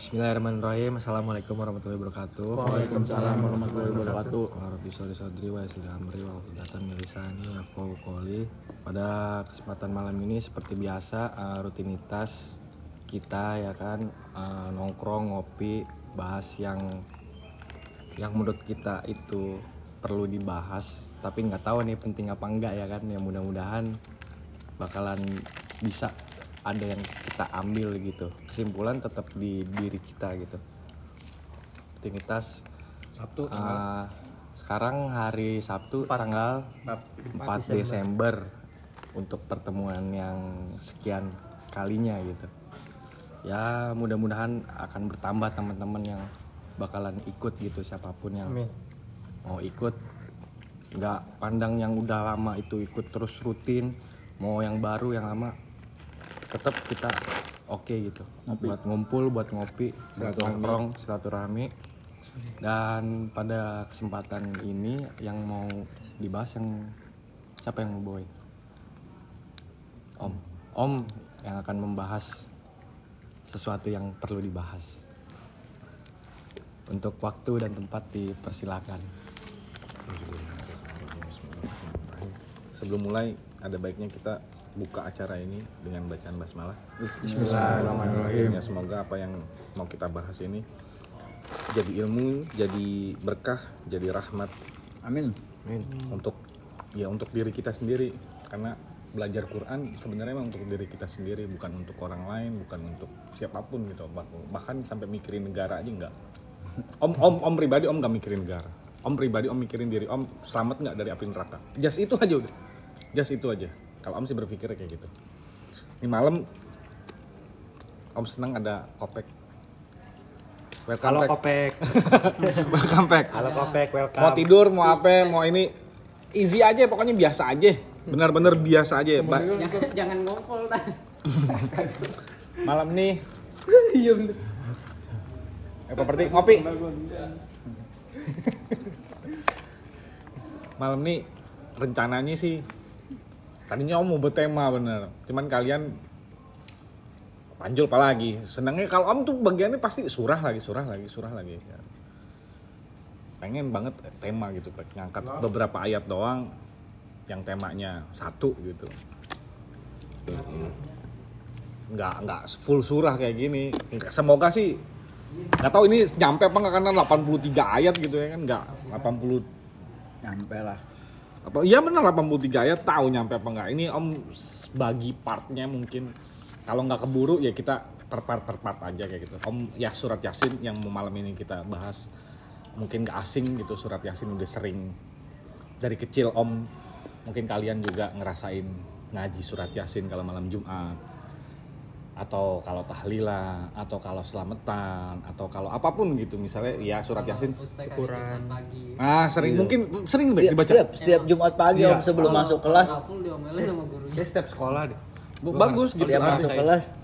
Bismillahirrahmanirrahim. Assalamualaikum warahmatullahi wabarakatuh. Waalaikumsalam warahmatullahi wabarakatuh. Warahmatullahi sadri wa amri wa hudatan min lisani yafqahu qawli. Pada kesempatan malam ini seperti biasa eh, rutinitas kita ya kan eh, nongkrong ngopi bahas yang yang menurut kita itu perlu dibahas tapi nggak tahu nih penting apa enggak ya kan ya mudah-mudahan bakalan bisa ada yang kita ambil gitu. Kesimpulan tetap di diri kita gitu. Rutinitas Sabtu eh, sekarang hari Sabtu tanggal 4 Desember. Untuk pertemuan yang sekian kalinya gitu. Ya mudah-mudahan akan bertambah teman-teman yang bakalan ikut gitu siapa pun yang mau ikut. Nggak pandang yang udah lama itu ikut terus rutin mau yang baru yang lama tetap kita oke gitu. Buat ngumpul buat ngopi buat nongkrong silaturahmi. Dan pada kesempatan ini yang mau dibahas yang siapa yang mau bawain? Om. Om yang akan membahas sesuatu yang perlu dibahas. Untuk waktu dan tempat dipersilakan. Sebelum mulai ada baiknya kita buka acara ini dengan bacaan basmalah. Bismillahirrahmanirrahim. Ya, semoga apa yang mau kita bahas ini jadi ilmu, jadi berkah, jadi rahmat. Amin. untuk ya untuk diri kita sendiri. Karena belajar Quran sebenarnya memang untuk diri kita sendiri bukan untuk orang lain bukan untuk siapa pun gitu. Bah- bahkan sampai mikirin negara aja enggak. Om om om pribadi om nggak mikirin negara. Om pribadi om mikirin diri. Om selamat nggak dari api neraka? Just itu aja udah. Just itu aja kalau om sih berpikir kayak gitu. Ini malam om senang ada kopek. Welcome Halo back. Kopek. welcome back. Halo Kopek, welcome. mau tidur mau apa mau ini easy aja pokoknya biasa aja. Benar-benar biasa aja Ba- jangan jangan ngompol dah malam nih. Eh properti ngopi. Malam nih rencananya sih tadinya om mau bertema bener. Cuman kalian panjul apa lagi? Senangnya kalau om tuh bagiannya pasti surah lagi surah lagi surah lagi pengen banget tema gitu ngangkat beberapa ayat doang yang temanya satu gitu. Nggak nggak full surah kayak gini. Semoga sih nggak tahu ini nyampe apa nggak karena 83 ayat gitu ya kan nggak 80 Nyampe lah. Apa iya benar 83 ayat tahu nyampe apa nggak ini om bagi partnya mungkin. Kalau nggak keburu ya kita per part per part aja kayak gitu. Om ya surat yasin yang malam ini kita bahas. Mungkin nggak asing gitu surat yasin udah sering. Dari kecil om mungkin kalian juga ngerasain ngaji surat yasin kalau malam jumat atau kalau tahlilan atau kalau selamatan atau kalau apa pun gitu. Misalnya ya surat yasin. syukuran. Pagi. Ah sering. Mungkin sering deh Setiap, dibaca. setiap, setiap Jumat pagi om sebelum masuk kelas, Dia setiap sekolah deh. Bagus. Gitu setiap masuk kelas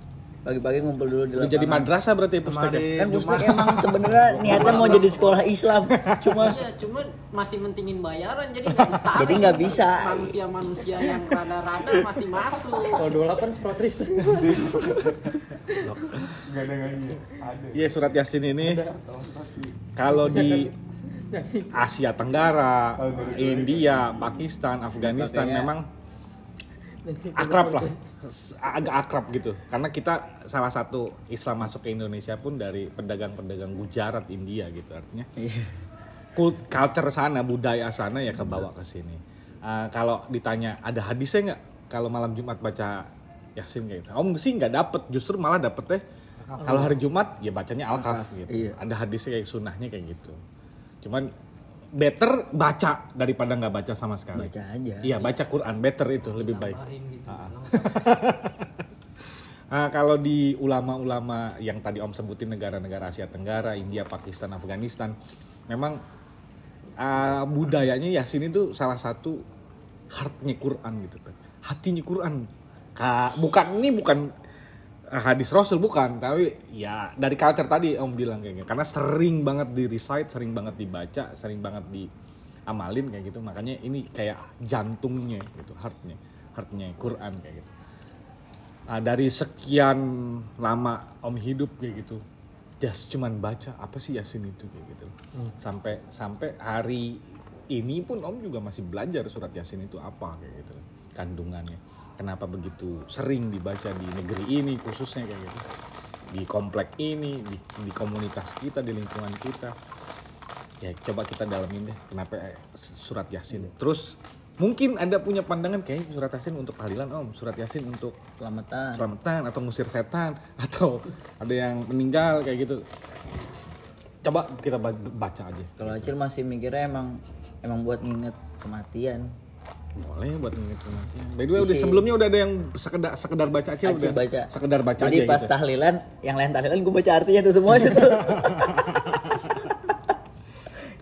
pagi-pagi ngumpul dulu di Udah jadi lapangan. madrasah berarti pusteknya. Kan pustek emang sebenarnya niatnya mau jadi sekolah Islam, cuma iya cuman masih mentingin bayaran jadi nggak bisa. Jadi nggak bisa. manusia-manusia yang rada-rada masih masuk. Kalau 28 surat Tristan. Iya surat Yasin ini. Kalau di Asia Tenggara, India, Pakistan, Afghanistan memang akrab lah, agak akrab gitu. Karena kita salah satu Islam masuk ke Indonesia pun dari pedagang-pedagang Gujarat, India gitu. Artinya kult- culture sana, budaya sana ya kebawa ke sini. Ah, kalau ditanya ada hadisnya nggak kalau malam Jumat baca Yasin kayak gitu? Om sih nggak dapet, justru malah dapet teh kalau hari Jumat ya bacanya Al-Kahf gitu. iya. Ada hadisnya kayak sunnahnya kayak gitu. Cuman better baca daripada nggak baca sama sekali. baca aja. Iya baca Quran better itu lebih baik. Gitu Ah. Nah, kalau di ulama-ulama yang tadi Om sebutin negara-negara Asia Tenggara, India, Pakistan, Afghanistan, memang ah, budayanya Yasin itu salah satu heartnya Quran gitu, Pak. hatinya Quran. Ka- bukan ini bukan hadis Rasul bukan, tapi ya dari culture tadi Om bilang kayak gitu. Karena sering banget di recite, sering banget dibaca, sering banget di amalin kayak gitu. Makanya ini kayak jantungnya gitu, heartnya, heartnya Quran kayak gitu. Nah, dari sekian lama om hidup kayak gitu just cuman baca apa sih yasin itu kayak gitu sampai sampai hari ini pun om juga masih belajar surat yasin itu apa kayak gitu kandungannya kenapa begitu sering dibaca di negeri ini khususnya kayak gitu. Di komplek ini di, di komunitas kita di lingkungan kita. Ya coba kita dalamin deh kenapa eh, surat yasin. Terus mungkin ada punya pandangan kayak surat yasin untuk tahlilan om. Surat yasin untuk Selamatan. selamatan atau ngusir setan atau ada yang meninggal kayak gitu. Coba kita ba- baca aja. Kalau Acil masih mikirnya emang emang buat nginget kematian. Boleh buat inget kematian by the way udah sebelumnya udah ada yang sekedar sekedar baca aja Acil udah baca. sekedar baca Jadi aja pas gitu tahlilan, yang lain tahlilan gue baca artinya tuh semuanya tuh.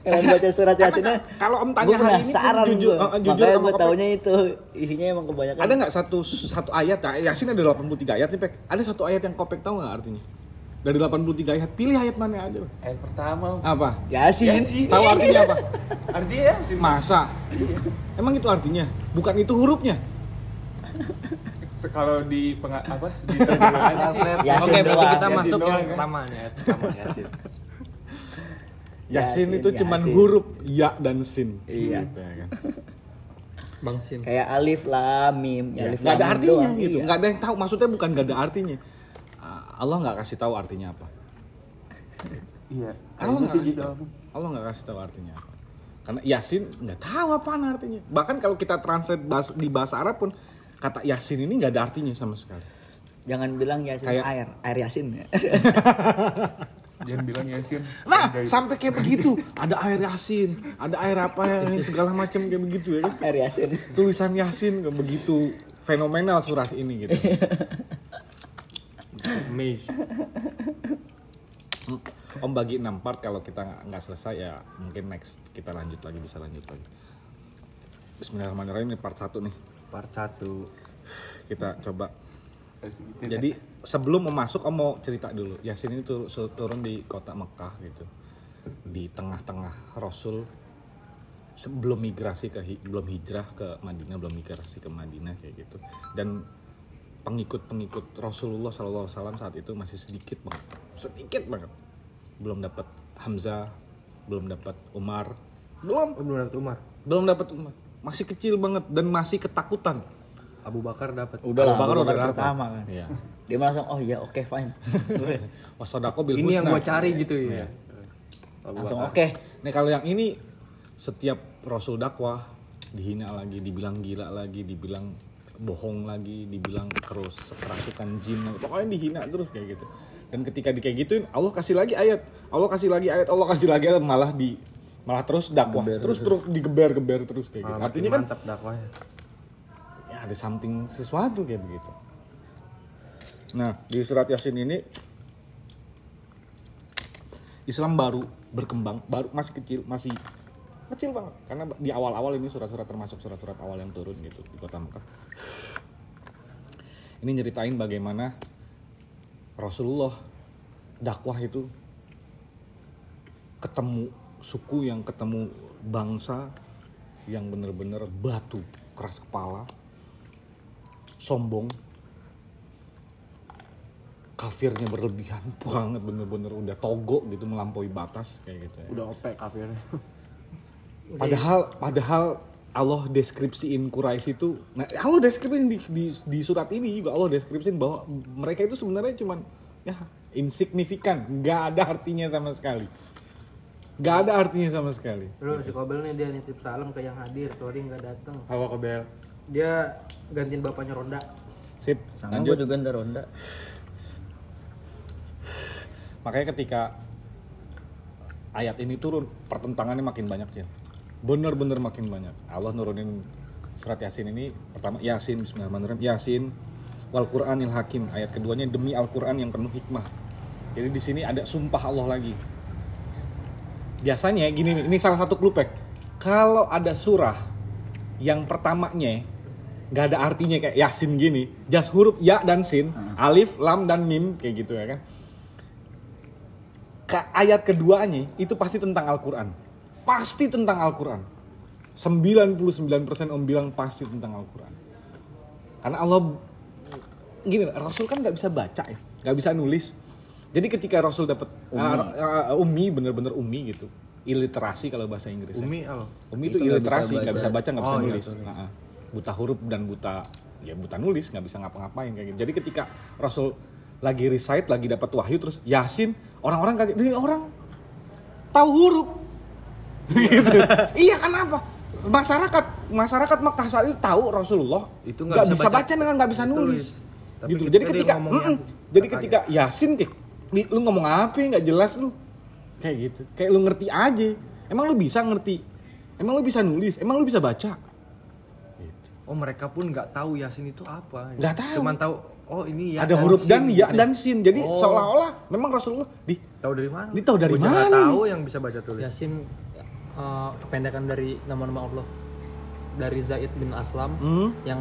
yang lain baca surat yasinnya. kalau om tanya hari ini penasaran jujur gua. eh, jujur Makanya gue taunya itu isinya emang kebanyakan. ada nggak satu satu ayat ya yasin ada 83 ayat nih pek ada satu ayat yang kopek tahu nggak artinya dari 83 ayat pilih ayat mana aja Ayat pertama. apa Yasin. tahu artinya apa Artinya ya sih. masa emang itu artinya bukan itu hurufnya Kalau di penga apa? Di. Yasin Oke, berarti doang. kita Yasin masuk doang, yang kan? pertama pertama Yasin. Yasin, Yasin, itu cuman Yasin. huruf ya dan sin. Iya. Gitu ya kan. Bang Sin. Kayak alif lam mim. Ya, alif nggak ada artinya doang. gitu. Iya. Nggak ada yang tahu. Maksudnya bukan nggak ada artinya. Ah, Allah nggak kasih tahu artinya apa. Iya. Allah nggak kasih tahu. Allah nggak kasih tahu artinya apa. Karena Yasin nggak tahu apa artinya. Bahkan kalau kita translate bahas- di bahasa Arab pun kata Yasin ini nggak ada artinya sama sekali. Jangan bilang yasin Kayak- air, air yasin. Jangan bilang Yasin. Nah, sampai kayak begitu. Ada air Yasin, ada air apa yang segala macam kayak begitu ya kan. air yasin. tulisan Yasin kayak begitu fenomenal surat ini gitu. Hmm. Om bagi 6 part kalau kita nggak selesai ya mungkin next kita lanjut lagi bisa lanjut lagi. Bismillahirrahmanirrahim ini part 1 nih. Part 1. Kita coba. Jadi sebelum mau masuk Om mau cerita dulu. Yasin ini tur- su- turun di kota Mekah gitu. Di tengah-tengah Rasul sebelum migrasi ke belum hijrah ke Madinah, belum migrasi ke Madinah kayak gitu. Dan pengikut-pengikut Rasulullah SAW saat itu masih sedikit banget, sedikit banget. Belum dapat Hamzah, belum dapat Umar, belum, belum dapat Umar. belum dapat Umar. Masih kecil banget dan masih ketakutan. Abu Bakar dapat. Udah Abu Bakar Abu udah Bakar dapat. pertama kan. Iya. Dia langsung oh ya oke fine. Wasodako bil Ini yang gua cari gitu ya. Abu langsung oke. Nah kalau yang ini setiap Rasul dakwah dihina lagi, dibilang gila lagi, dibilang bohong lagi, dibilang terus kerasukan jin, pokoknya dihina terus kayak gitu. Dan ketika di kayak gituin, Allah kasih lagi ayat, Allah kasih lagi ayat, Allah kasih lagi ayat, malah di malah terus dakwah, terus terus digeber-geber terus kayak gitu. Malah Artinya kan mantap dakwahnya. ya ada something sesuatu kayak begitu. Nah di surat Yasin ini Islam baru berkembang, baru masih kecil, masih kecil banget karena di awal-awal ini surat-surat termasuk surat-surat awal yang turun gitu di kota Mekah. Ini nyeritain bagaimana Rasulullah dakwah itu ketemu suku yang ketemu bangsa yang bener-bener batu keras kepala sombong kafirnya berlebihan banget bener-bener udah togo gitu melampaui batas kayak gitu ya. Udah opek kafirnya. Padahal padahal Allah deskripsiin Quraisy itu, nah Allah deskripsiin di, di, di surat ini juga Allah deskripsiin bahwa mereka itu sebenarnya cuman ya insignifikan, nggak ada artinya sama sekali, nggak ada artinya sama sekali. Lu si Kobel nih dia nitip salam ke yang hadir, sorry nggak datang. Apa kebel? Dia gantiin bapaknya Ronda. Sip, Sama lanjut. gue juga ntar ronda. Makanya ketika ayat ini turun, pertentangannya makin banyak ya. Bener-bener makin banyak. Allah nurunin surat Yasin ini pertama Yasin Bismillahirrahmanirrahim Yasin wal Qur'anil Hakim ayat keduanya demi Al-Qur'an yang penuh hikmah. Jadi di sini ada sumpah Allah lagi. Biasanya gini nih, ini salah satu klupek. Kalau ada surah yang pertamanya nggak ada artinya kayak Yasin gini, just huruf ya dan sin, alif, lam dan mim kayak gitu ya kan ke ayat keduanya itu pasti tentang Al-Quran. Pasti tentang Al-Quran. 99% om bilang pasti tentang Al-Quran. Karena Allah, gini, Rasul kan nggak bisa baca ya, nggak bisa nulis. Jadi ketika Rasul dapat uh, uh, umi bener-bener umi gitu. Iliterasi kalau bahasa Inggris. Umi apa? Umi itu, Itu nggak iliterasi, bisa nggak bisa baca. baca, nggak bisa Oh, iya, nulis. Nah, buta huruf dan buta ya buta nulis, nggak bisa ngapa-ngapain kayak gitu. Jadi ketika Rasul lagi recite, lagi dapat wahyu terus Yasin, orang-orang kaget, "Ini orang tahu huruf." Gitu. iya kenapa? Masyarakat masyarakat Makkah saat itu tahu Rasulullah Itu nggak bisa, bisa baca, baca, dengan nggak bisa nulis. Tapi gitu. Jadi ketika ngomongnya, mm-mm. jadi ketika Yasin kayak "Nih, lu ngomong apa ya? nggak jelas lu kayak gitu kayak lu ngerti aja emang lu bisa ngerti emang lu bisa nulis emang lu bisa baca gitu. Oh mereka pun nggak tahu Yasin itu apa. Nggak tahu. Cuman tahu oh ini ya. ada huruf dan ya dan sin jadi Oh. seolah-olah memang Rasulullah di Tahu dari mana? Ini tahu dari nggak mana Tahu yang bisa baca tulis. Yasin eh, kependekan dari nama-nama Allah dari Zaid bin Aslam Hmm. yang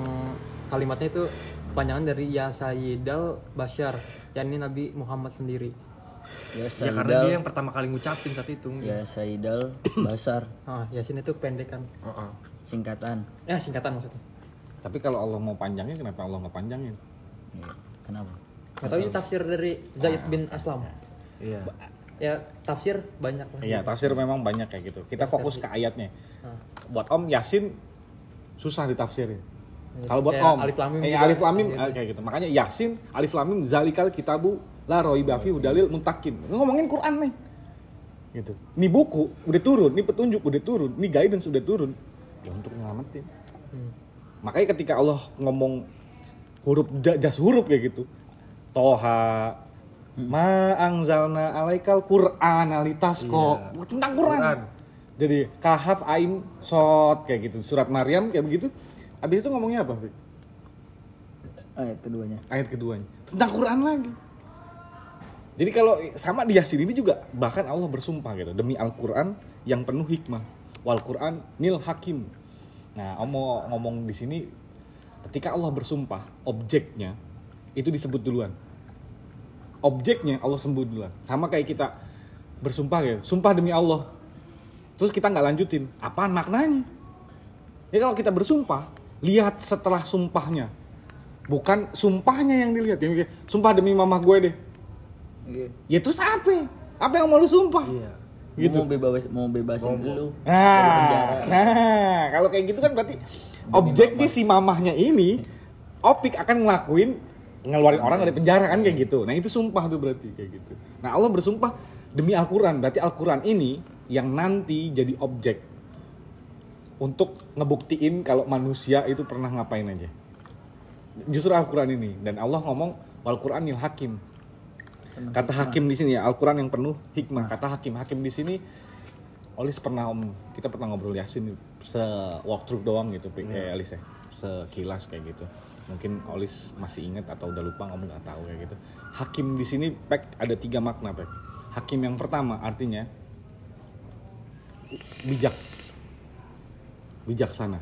kalimatnya itu kepanjangan dari Ya Sayyidal Bashar yakni Nabi Muhammad sendiri Ya Ya karena dia yang pertama kali ngucapin saat itu. Ya Saidal Basar ah Yasin itu kependekan Heeh. singkatan. eh singkatan maksudnya tapi kalau Allah mau panjangin kenapa Allah nggak panjangin Ya, Kenapa? tahu ini tafsir dari Zaid bin Aslam Iya. Ya tafsir banyak lah Iya, tafsir memang banyak kayak gitu. Kita fokus ke ayatnya. Ah. Buat Om Yasin susah ditafsirin. Kalau buat Om, Alif Lam Mim eh, juga. Alif Lam Mim, Gitu. eh, kayak gitu. Makanya Yasin, Alif Lam Mim, Zalikal Kitabu la roiba fi hudalil muntakin. Ngomongin Quran nih. Gitu. Ini buku udah turun, ini petunjuk udah turun, ini guidance udah turun. Ya untuk nyelamatin. Hmm. Makanya ketika Allah ngomong huruf ja- jas huruf kayak gitu. Toha Ma angzalna alaikal Qur'an alitasko Iya. tentang Quran. Quran. Jadi kahaf ain sot kayak gitu. Surat Maryam kayak begitu. Habis itu ngomongnya apa? Fik? Ayat keduanya. Ayat keduanya tentang Quran lagi. Jadi kalau sama di Yasin ini juga bahkan Allah bersumpah gitu demi Al-Qur'an yang penuh hikmah. Wal Qur'an nil hakim. Nah, Om ngomong di sini ketika Allah bersumpah, objeknya itu disebut duluan. Objeknya Allah sebut duluan. Sama kayak kita bersumpah gitu, sumpah demi Allah. Terus kita nggak lanjutin, apaan maknanya? Ya kalau kita bersumpah, lihat setelah sumpahnya. Bukan sumpahnya yang dilihat. Ya, sumpah demi mamah gue deh. Iya. Ya terus apa? Apa yang mau lu sumpah? Iya. Gitu. Mau bebas mau bebasin lu. Nah, nah, kalau kayak gitu kan berarti objeknya si mamahnya ini Opik akan ngelakuin ngeluarin orang dari penjara kan kayak gitu. Nah, itu sumpah tuh berarti kayak gitu. Nah, Allah bersumpah demi Al-Qur'an. Berarti Al-Qur'an ini yang nanti jadi objek untuk ngebuktiin kalau manusia itu pernah ngapain aja. Justru Al-Qur'an ini dan Allah ngomong Wal Qur'anil Hakim. Kata hakim di sini ya, Al-Qur'an yang penuh hikmah. Kata hakim, hakim di sini Olis pernah om kita pernah ngobrol Yasin se walkthrough doang gitu Pik, kayak Olis ya sekilas kayak gitu mungkin Olis masih ingat atau udah lupa om nggak tahu kayak gitu. Hakim di sini pek ada tiga makna pek. Hakim yang pertama artinya bijak. Bijaksana.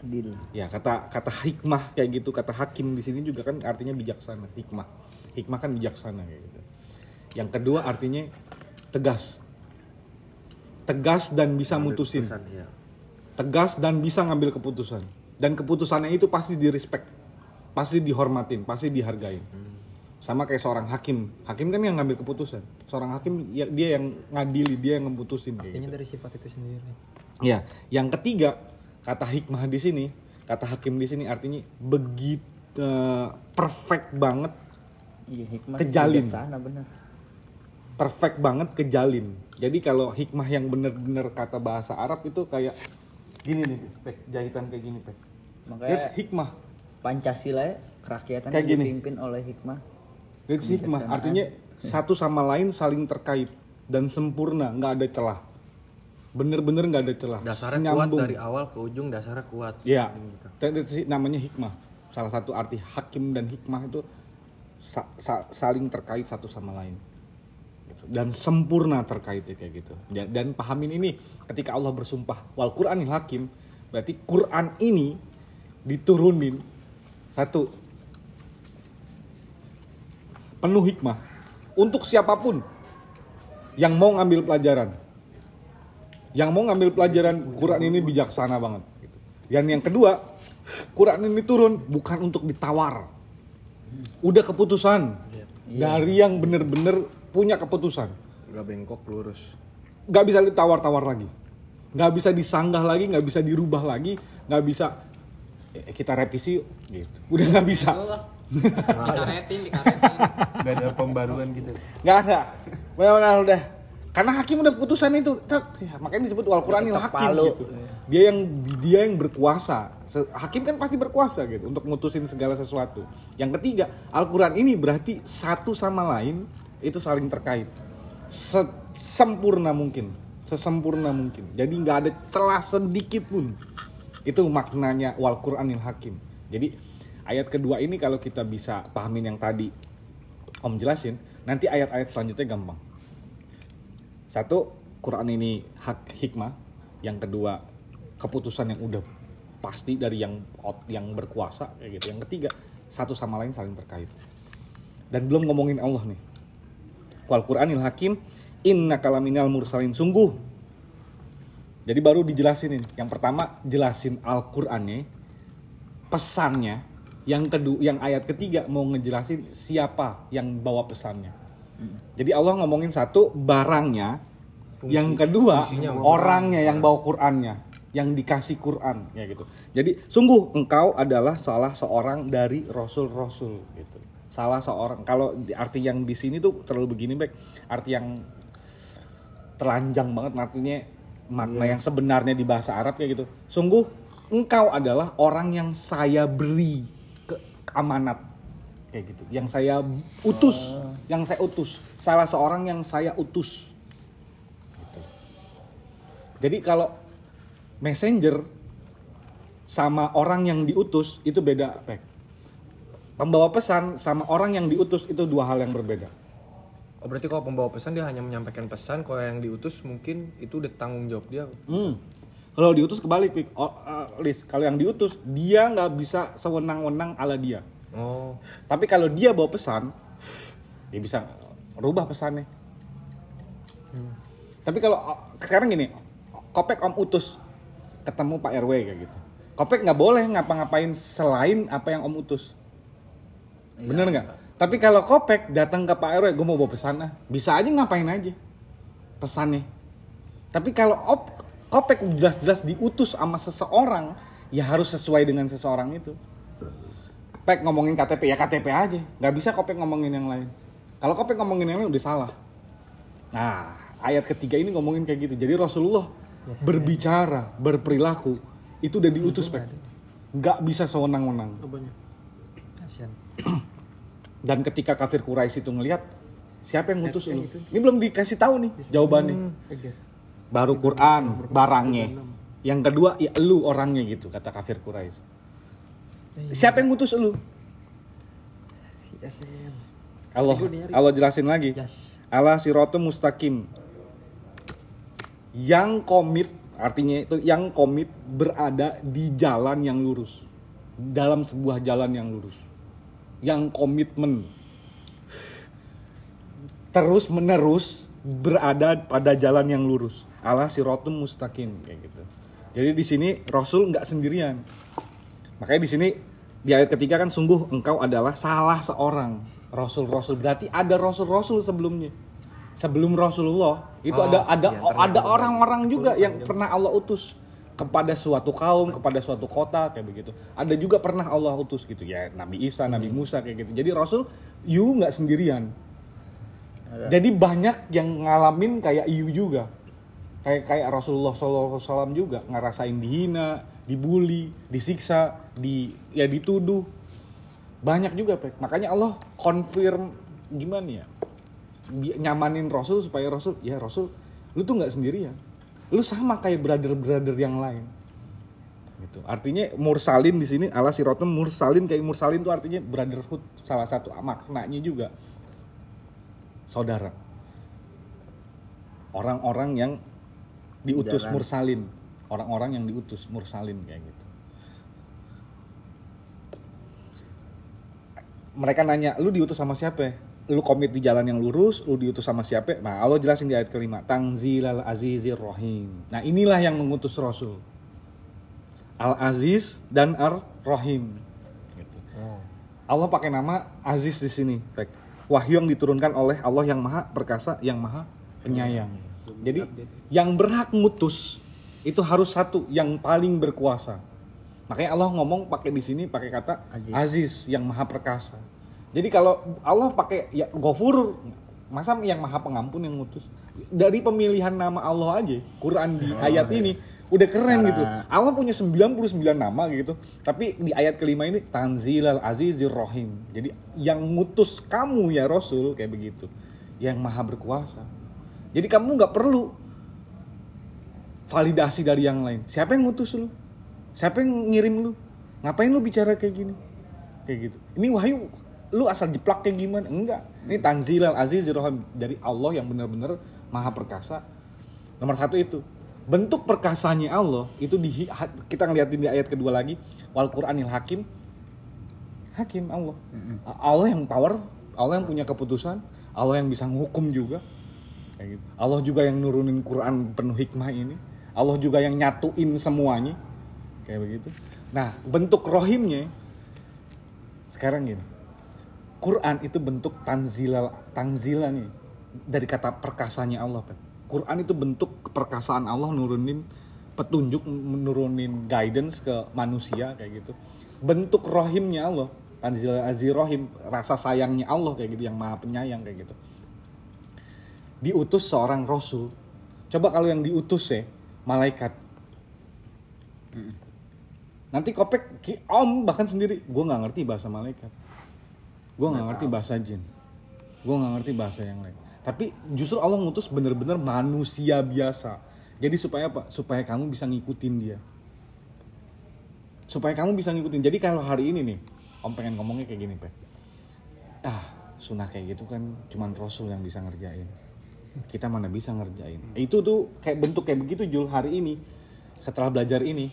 Adil. ya kata kata hikmah kayak gitu kata hakim di sini juga kan artinya bijaksana hikmah. Hikmah kan bijaksana kayak gitu. Yang kedua artinya tegas. Tegas dan bisa mutusin. Keputusan, iya. tegas dan bisa ngambil keputusan. Dan keputusannya itu pasti di respect pasti dihormatin pasti dihargain sama kayak seorang hakim hakim kan yang ngambil keputusan seorang hakim ya, dia yang ngadili dia yang ngeputusin kayak Artinya gitu. dari sifat itu sendiri. Ya, yang ketiga kata hikmah di sini, kata hakim di sini artinya begitu eh, perfect banget, Iya, hikmah Kejalin. sana bener. perfect banget kejalin. Jadi kalau hikmah yang bener-bener kata bahasa Arab itu kayak gini nih, pek jahitan kayak gini, pek. That's Makanya hikmah. Pancasila ya, kerakyatan Kayak yang gini. dipimpin oleh hikmah. That's hikmah. Artinya satu sama lain saling terkait dan sempurna, nggak ada celah. Bener-bener nggak ada celah. Dasarnya kuat dari awal ke ujung dasarnya kuat. Iya. Gitu. Dan namanya hikmah. Salah satu arti hakim dan hikmah itu sa- sa- saling terkait satu sama lain. Gitu. Dan sempurna terkaitnya kayak gitu. Ja- Dan pahamin ini ketika Allah bersumpah wal Qur'anil hakim, berarti Quran ini diturunin satu. Penuh hikmah. Untuk siapa pun yang mau ngambil pelajaran. Yang mau ngambil pelajaran Quran ini bijaksana banget. gitu. Dan yang kedua, Quran ini turun bukan untuk ditawar. Udah keputusan. Dari yang bener-bener punya keputusan. Nggak bengkok lurus. Nggak bisa ditawar-tawar lagi. Nggak bisa disanggah lagi nggak bisa dirubah lagi nggak bisa kita revisi yuk. Gitu. Udah nggak bisa. Dikaretin dikaretin ada pembaruan gitu. nggak ada. Benar-benar udah karena hakim udah putusan itu. Ya, makanya disebut wal Quranil Ketok hakim palu. gitu. Dia yang dia yang berkuasa. Hakim kan pasti berkuasa gitu untuk mutusin segala sesuatu. Yang ketiga Al Quran ini berarti satu sama lain itu saling terkait. Se- sempurna mungkin. Sesempurna mungkin. Jadi nggak ada celah sedikit pun itu maknanya wal Quranil hakim. Jadi ayat kedua ini kalau kita bisa pahamin yang tadi Om jelasin nanti ayat-ayat selanjutnya gampang. Satu Quran ini hak hikmah yang kedua keputusan yang udah pasti dari yang yang berkuasa kayak gitu. Yang ketiga satu sama lain saling terkait. Dan belum ngomongin Allah nih. Wal Quranil hakim inna kalaminal mursalin. Sungguh jadi baru dijelasin ini. Yang pertama jelasin Al Qurannya pesannya yang kedua yang ayat ketiga mau ngejelasin siapa yang bawa pesannya. Jadi Allah ngomongin satu barangnya. Yang kedua orangnya yang bawa Qurannya yang dikasih Quran ya gitu. Jadi sungguh engkau adalah salah seorang dari rasul-rasul gitu. Salah seorang kalau arti yang di sini tuh terlalu begini baik arti yang telanjang banget artinya makna yang sebenarnya di bahasa Arab kayak gitu. Sungguh engkau adalah orang yang saya beri ke amanat kayak gitu. Yang saya utus, yang saya utus. Salah seorang yang saya utus. Gitu. Jadi kalau messenger sama orang yang diutus itu beda. Pembawa pesan sama orang yang diutus itu dua hal yang berbeda. Oh berarti kalau pembawa pesan dia hanya menyampaikan pesan kalau yang diutus mungkin itu udah tanggung jawab dia Hmm. Kalau diutus kebalik, Pik. Oh, eh, Lis, kalau yang diutus dia nggak bisa sewenang-wenang ala dia. oh Tapi kalau dia bawa pesan, dia bisa rubah pesannya. Tapi kalau oh, sekarang gini, Kopek Om utus ketemu Pak RW kayak gitu. Kopek nggak boleh ngapa-ngapain selain apa yang Om utus. Bener nggak? Tapi kalau Kopek datang ke Pak RW, gue mau bawa pesan ah, bisa aja ngapain aja pesannya. Tapi kalau op, Kopek jelas-jelas diutus sama seseorang, ya harus sesuai dengan seseorang itu. Pek ngomongin KTP ya KTP aja, nggak bisa Kopek ngomongin yang lain. Kalau Kopek ngomongin yang lain udah salah. Nah, ayat ketiga ini ngomongin kayak gitu. Jadi Rasulullah berbicara, berperilaku itu udah diutus Pek. Nggak bisa sewenang-wenang. Kasian. Dan ketika kafir Quraisy itu ngelihat siapa yang ngutus lu? Ini belum dikasih tahu nih jawabannya. Tegas. Baru Quran barangnya. Yang kedua ya lu orangnya gitu kata kafir Quraisy. Siapa yang ngutus lu? Allah Allah jelasin lagi. Jas. ala sirotum mustaqim yang komit artinya itu yang komit berada di jalan yang lurus dalam sebuah jalan yang lurus yang komitmen. Terus menerus berada pada jalan yang lurus. Ala sirotum mustaqim kayak gitu. Jadi di sini Rasul nggak sendirian. Makanya di sini di ayat ketiga kan sungguh engkau adalah salah seorang rasul-rasul. Berarti ada rasul-rasul sebelumnya. Sebelum Rasulullah itu Oh, ada ada iya, ternyata ada orang-orang juga yang pernah Allah utus kepada suatu kaum kepada suatu kota kayak begitu. Ada juga pernah Allah utus gitu ya Nabi Isa Nabi Musa kayak gitu. Jadi Rasul you nggak sendirian. Jadi banyak yang ngalamin kayak you juga. Kayak kayak Rasulullah SAW juga ngerasain dihina, dibully, disiksa, di ya dituduh. Banyak juga pek. Makanya Allah confirm gimana ya nyamanin Rasul supaya Rasul ya Rasul lu tuh nggak sendirian, lu sama kayak brother-brother yang lain. Gitu. Artinya mursalin di sini ala sirotum mursalin kayak mursalin tuh artinya brotherhood salah satu maknanya juga saudara orang-orang yang diutus Jalan. mursalin orang-orang yang diutus mursalin kayak gitu mereka nanya lu diutus sama siapa lu komit di jalan yang lurus lu diutus sama siapa? Nah Allah jelasin di ayat kelima tangzilal azizir rahim nah inilah yang mengutus rasul. Al aziz dan ar rahim gitu. Allah pakai nama Aziz di sini. Wahyu yang diturunkan oleh Allah yang maha perkasa yang maha penyayang. Jadi yang berhak ngutus itu harus satu yang paling berkuasa. Makanya Allah ngomong pakai di sini pakai kata Aziz. aziz yang maha perkasa jadi kalau Allah pakai ya gofur masa yang maha pengampun yang ngutus? Dari pemilihan nama Allah aja Quran di ayat ini udah keren gitu. Allah punya 99 nama gitu tapi di ayat kelima ini Tanzilal Azizir Rahim jadi yang ngutus kamu ya Rasul kayak begitu. Yang maha berkuasa. Jadi kamu nggak perlu validasi dari yang lain. Siapa yang ngutus lu? Siapa yang ngirim lu? Ngapain lu bicara kayak gini? Kayak gitu. Ini wahyu lu asal jeplak kayak gimana? Enggak. Ini tanzilal azizir rahim dari Allah yang benar-benar maha perkasa. Nomor satu itu bentuk perkasanya Allah itu di kita ngeliatin di ayat kedua lagi wal Qur'anil hakim hakim Allah. Allah yang power Allah yang punya keputusan Allah yang bisa menghukum juga. Gitu. Allah juga yang nurunin Quran penuh hikmah ini. Allah juga yang nyatuin semuanya. Kayak begitu. Nah bentuk rohimnya sekarang gini Quran itu bentuk tanzilal tanzilan nih. Dari kata perkasanya Allah Pak. Quran itu bentuk keperkasaan Allah nurunin petunjuk nurunin guidance ke manusia kayak gitu. Bentuk rohimnya Allah tanzilal azir rohim rasa sayangnya Allah kayak gitu yang maha penyayang kayak gitu. Diutus seorang rasul. Coba kalau yang diutus ya malaikat. Nanti kopek ki om bahkan sendiri. Gue nggak ngerti bahasa malaikat gue nggak ngerti bahasa jin. Gue nggak ngerti bahasa yang lain. Tapi justru Allah ngutus bener-bener manusia biasa. Jadi supaya apa? Supaya kamu bisa ngikutin dia. Supaya kamu bisa ngikutin. Jadi kalau hari ini nih om pengen ngomongnya kayak gini pak. Ah sunnah kayak gitu kan cuman rasul yang bisa ngerjain. Kita mana bisa ngerjain? Itu tuh kayak bentuk kayak begitu Jul hari ini. Setelah belajar ini.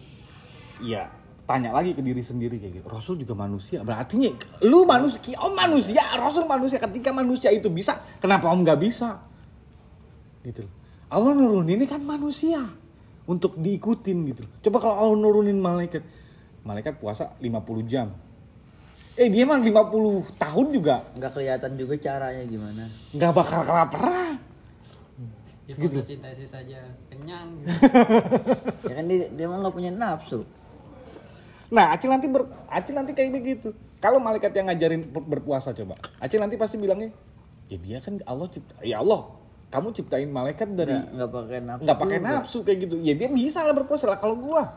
Ya tanya lagi ke diri sendiri kayak gitu. Rasul juga manusia. Berarti lu manusia om manusia Rasul manusia. Ketika manusia itu bisa kenapa om nggak bisa? Gitu loh. Allah nurunin ini kan manusia untuk diikutin gitu coba kalau Allah nurunin malaikat. Malaikat puasa 50 jam. Eh dia mah 50 tahun juga. Nggak kelihatan juga caranya gimana. Nggak bakal kelaparan. Ya Gitu. fotosintesis saja kenyang. ya kan dia, dia mah nggak punya nafsu Nah, Acil nanti ber, Acil nanti kayak begitu. Kalau malaikat yang ngajarin ber- berpuasa coba, Acil nanti pasti bilangnya, ya dia kan Allah cipta, ya Allah, kamu ciptain malaikat dari nggak pakai nafsu nggak pakai nafsu kayak gitu. Ya dia bisa lah berpuasa lah kalau gua.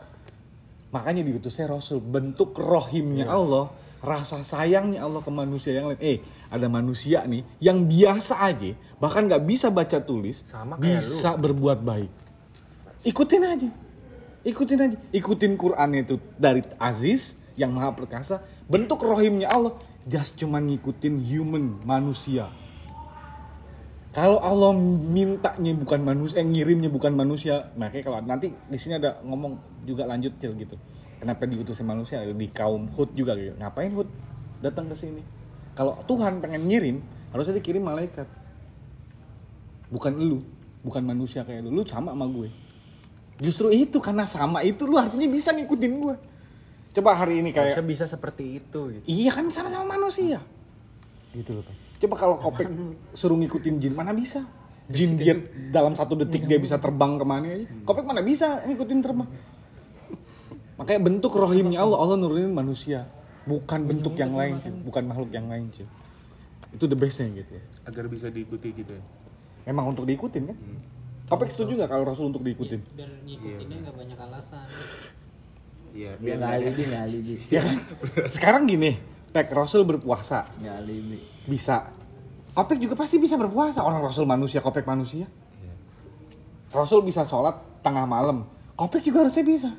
Makanya diutusnya Rasul, bentuk rohimnya Allah, rasa sayangnya Allah ke manusia yang lain. Eh, ada manusia nih yang biasa aja, bahkan nggak bisa baca tulis, Sama bisa berbuat baik. Ikutin aja. Ikutin aja. Ikutin Quran itu dari Aziz yang maha perkasa. Bentuk rohimnya Allah. Just cuman ngikutin human, manusia. Kalau Allah mintanya bukan manusia, eh, ngirimnya bukan manusia, makanya kalau nanti di sini ada ngomong juga lanjut cil gitu. Kenapa diutusin manusia di kaum Hud juga gitu. Ngapain Hud datang ke sini? Kalau Tuhan pengen ngirim, harusnya dikirim malaikat. Bukan lu, bukan manusia kayak lu. Lu sama sama gue. Justru itu karena sama itu lu artinya bisa ngikutin gue. Coba hari ini kayak Harusnya bisa seperti itu gitu. Iya kan sama-sama manusia. Gitu loh. Pak. Coba kalau Kopek suruh ngikutin jin, mana bisa? Jin dia dalam satu detik dia bisa terbang ke mana aja. Kopek mana bisa ngikutin terbang? Makanya bentuk rohimnya Allah, Allah nurunin manusia. Bukan bentuk yang lain sih, bukan makhluk yang lain sih. Itu the bestnya gitu. agar bisa diikuti gitu ya Emang untuk diikutin kan? Kopek setuju gak kalau Rasul untuk diikutin? Biar ngikutinnya nggak banyak alasan. iya biar nggak alibi nggak alibi Ya kan? Sekarang gini, Pek Rasul berpuasa, nggak alibi bisa. Kopek juga pasti bisa berpuasa. Orang Rasul manusia, Kopek manusia. Rasul bisa sholat tengah malam. Kopek juga harusnya bisa.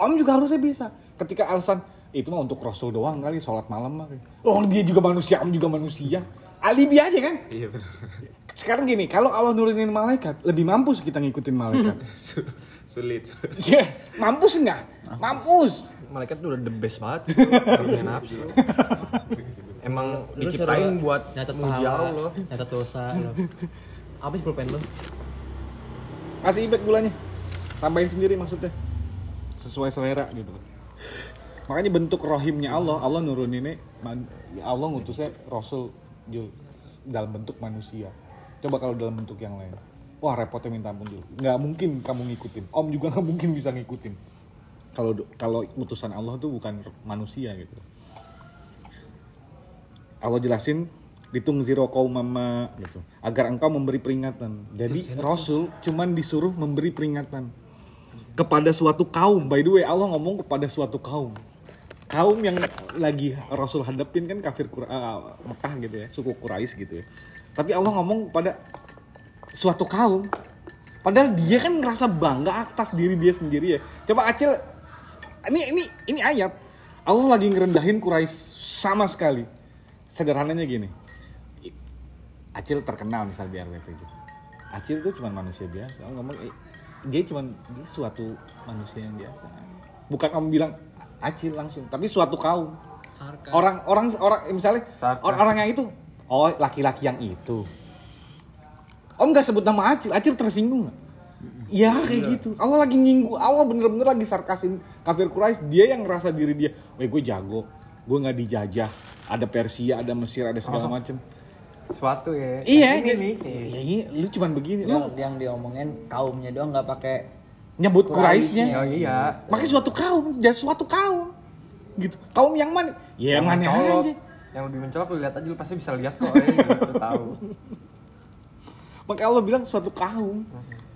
Om juga harusnya bisa. Ketika alasan itu mah untuk Rasul doang kali sholat malam mah. Oh dia juga manusia, Om juga manusia. Alibi aja kan? iya benar Sekarang gini, kalau Allah nurunin malaikat, lebih mampus kita ngikutin malaikat. Su- sulit Iya, mampus nggak? Mampus. Malaikat tuh udah the best banget. Nafsu. Emang Lu diciptain buat nyatet muji pahala, Allah. nyatet dosa lo. Apa sih pulpen lo? Kasih ibet gulanya. Tambahin sendiri maksudnya. Sesuai selera gitu. Makanya bentuk rohimnya Allah, Allah nurunin ini, ya Allah ngutusnya Rasul dalam bentuk manusia coba kalau dalam bentuk yang lain. Wah repotnya minta ampun Jul nggak mungkin kamu ngikutin. Om juga nggak mungkin bisa ngikutin. Kalau kalau utusan Allah tuh bukan manusia gitu. Allah jelasin ditung zero kaum mama gitu. Agar engkau memberi peringatan. Jadi rasul cuman disuruh memberi peringatan kepada suatu kaum. By the way Allah ngomong kepada suatu kaum. Kaum yang lagi rasul hadapin kan kafir Qura- ah, Mekah gitu ya suku Quraisy gitu ya tapi Allah ngomong kepada suatu kaum. Padahal dia kan ngerasa bangga atas diri dia sendiri ya. Coba Acil ini ini ini ayat. Allah lagi ngerendahin Quraisy sama sekali. Sederhananya gini. Acil terkenal misal di RW 7 Acil tuh cuma manusia biasa. Om ngomong eh, dia cuma dia suatu manusia yang biasa. Bukan om bilang Acil langsung tapi suatu kaum. Sarkas. Orang orang orang misalnya orang, orang yang itu oh laki-laki yang itu om nggak sebut nama Acil Acil tersinggung nggak Ya kayak gitu. Allah lagi nyinggung, Allah bener-bener lagi sarkasin kafir Quraisy. Dia yang ngerasa diri dia, weh gue jago, gue nggak dijajah. Ada Persia, ada Mesir, ada segala macem. Suatu ya. Iya, Ini nih. Iya, iya, lu cuman begini. yang, Lu yang diomongin kaumnya doang nggak pakai nyebut Quraisynya. Oh iya. Makanya suatu kaum, jadi suatu kaum. Gitu. Kaum yang mana? Ya yang mana aja. Yang lebih mencolok lu lihat aja lu pasti bisa lihat kok. Ya, gitu, tahu. Maka Allah bilang suatu kaum.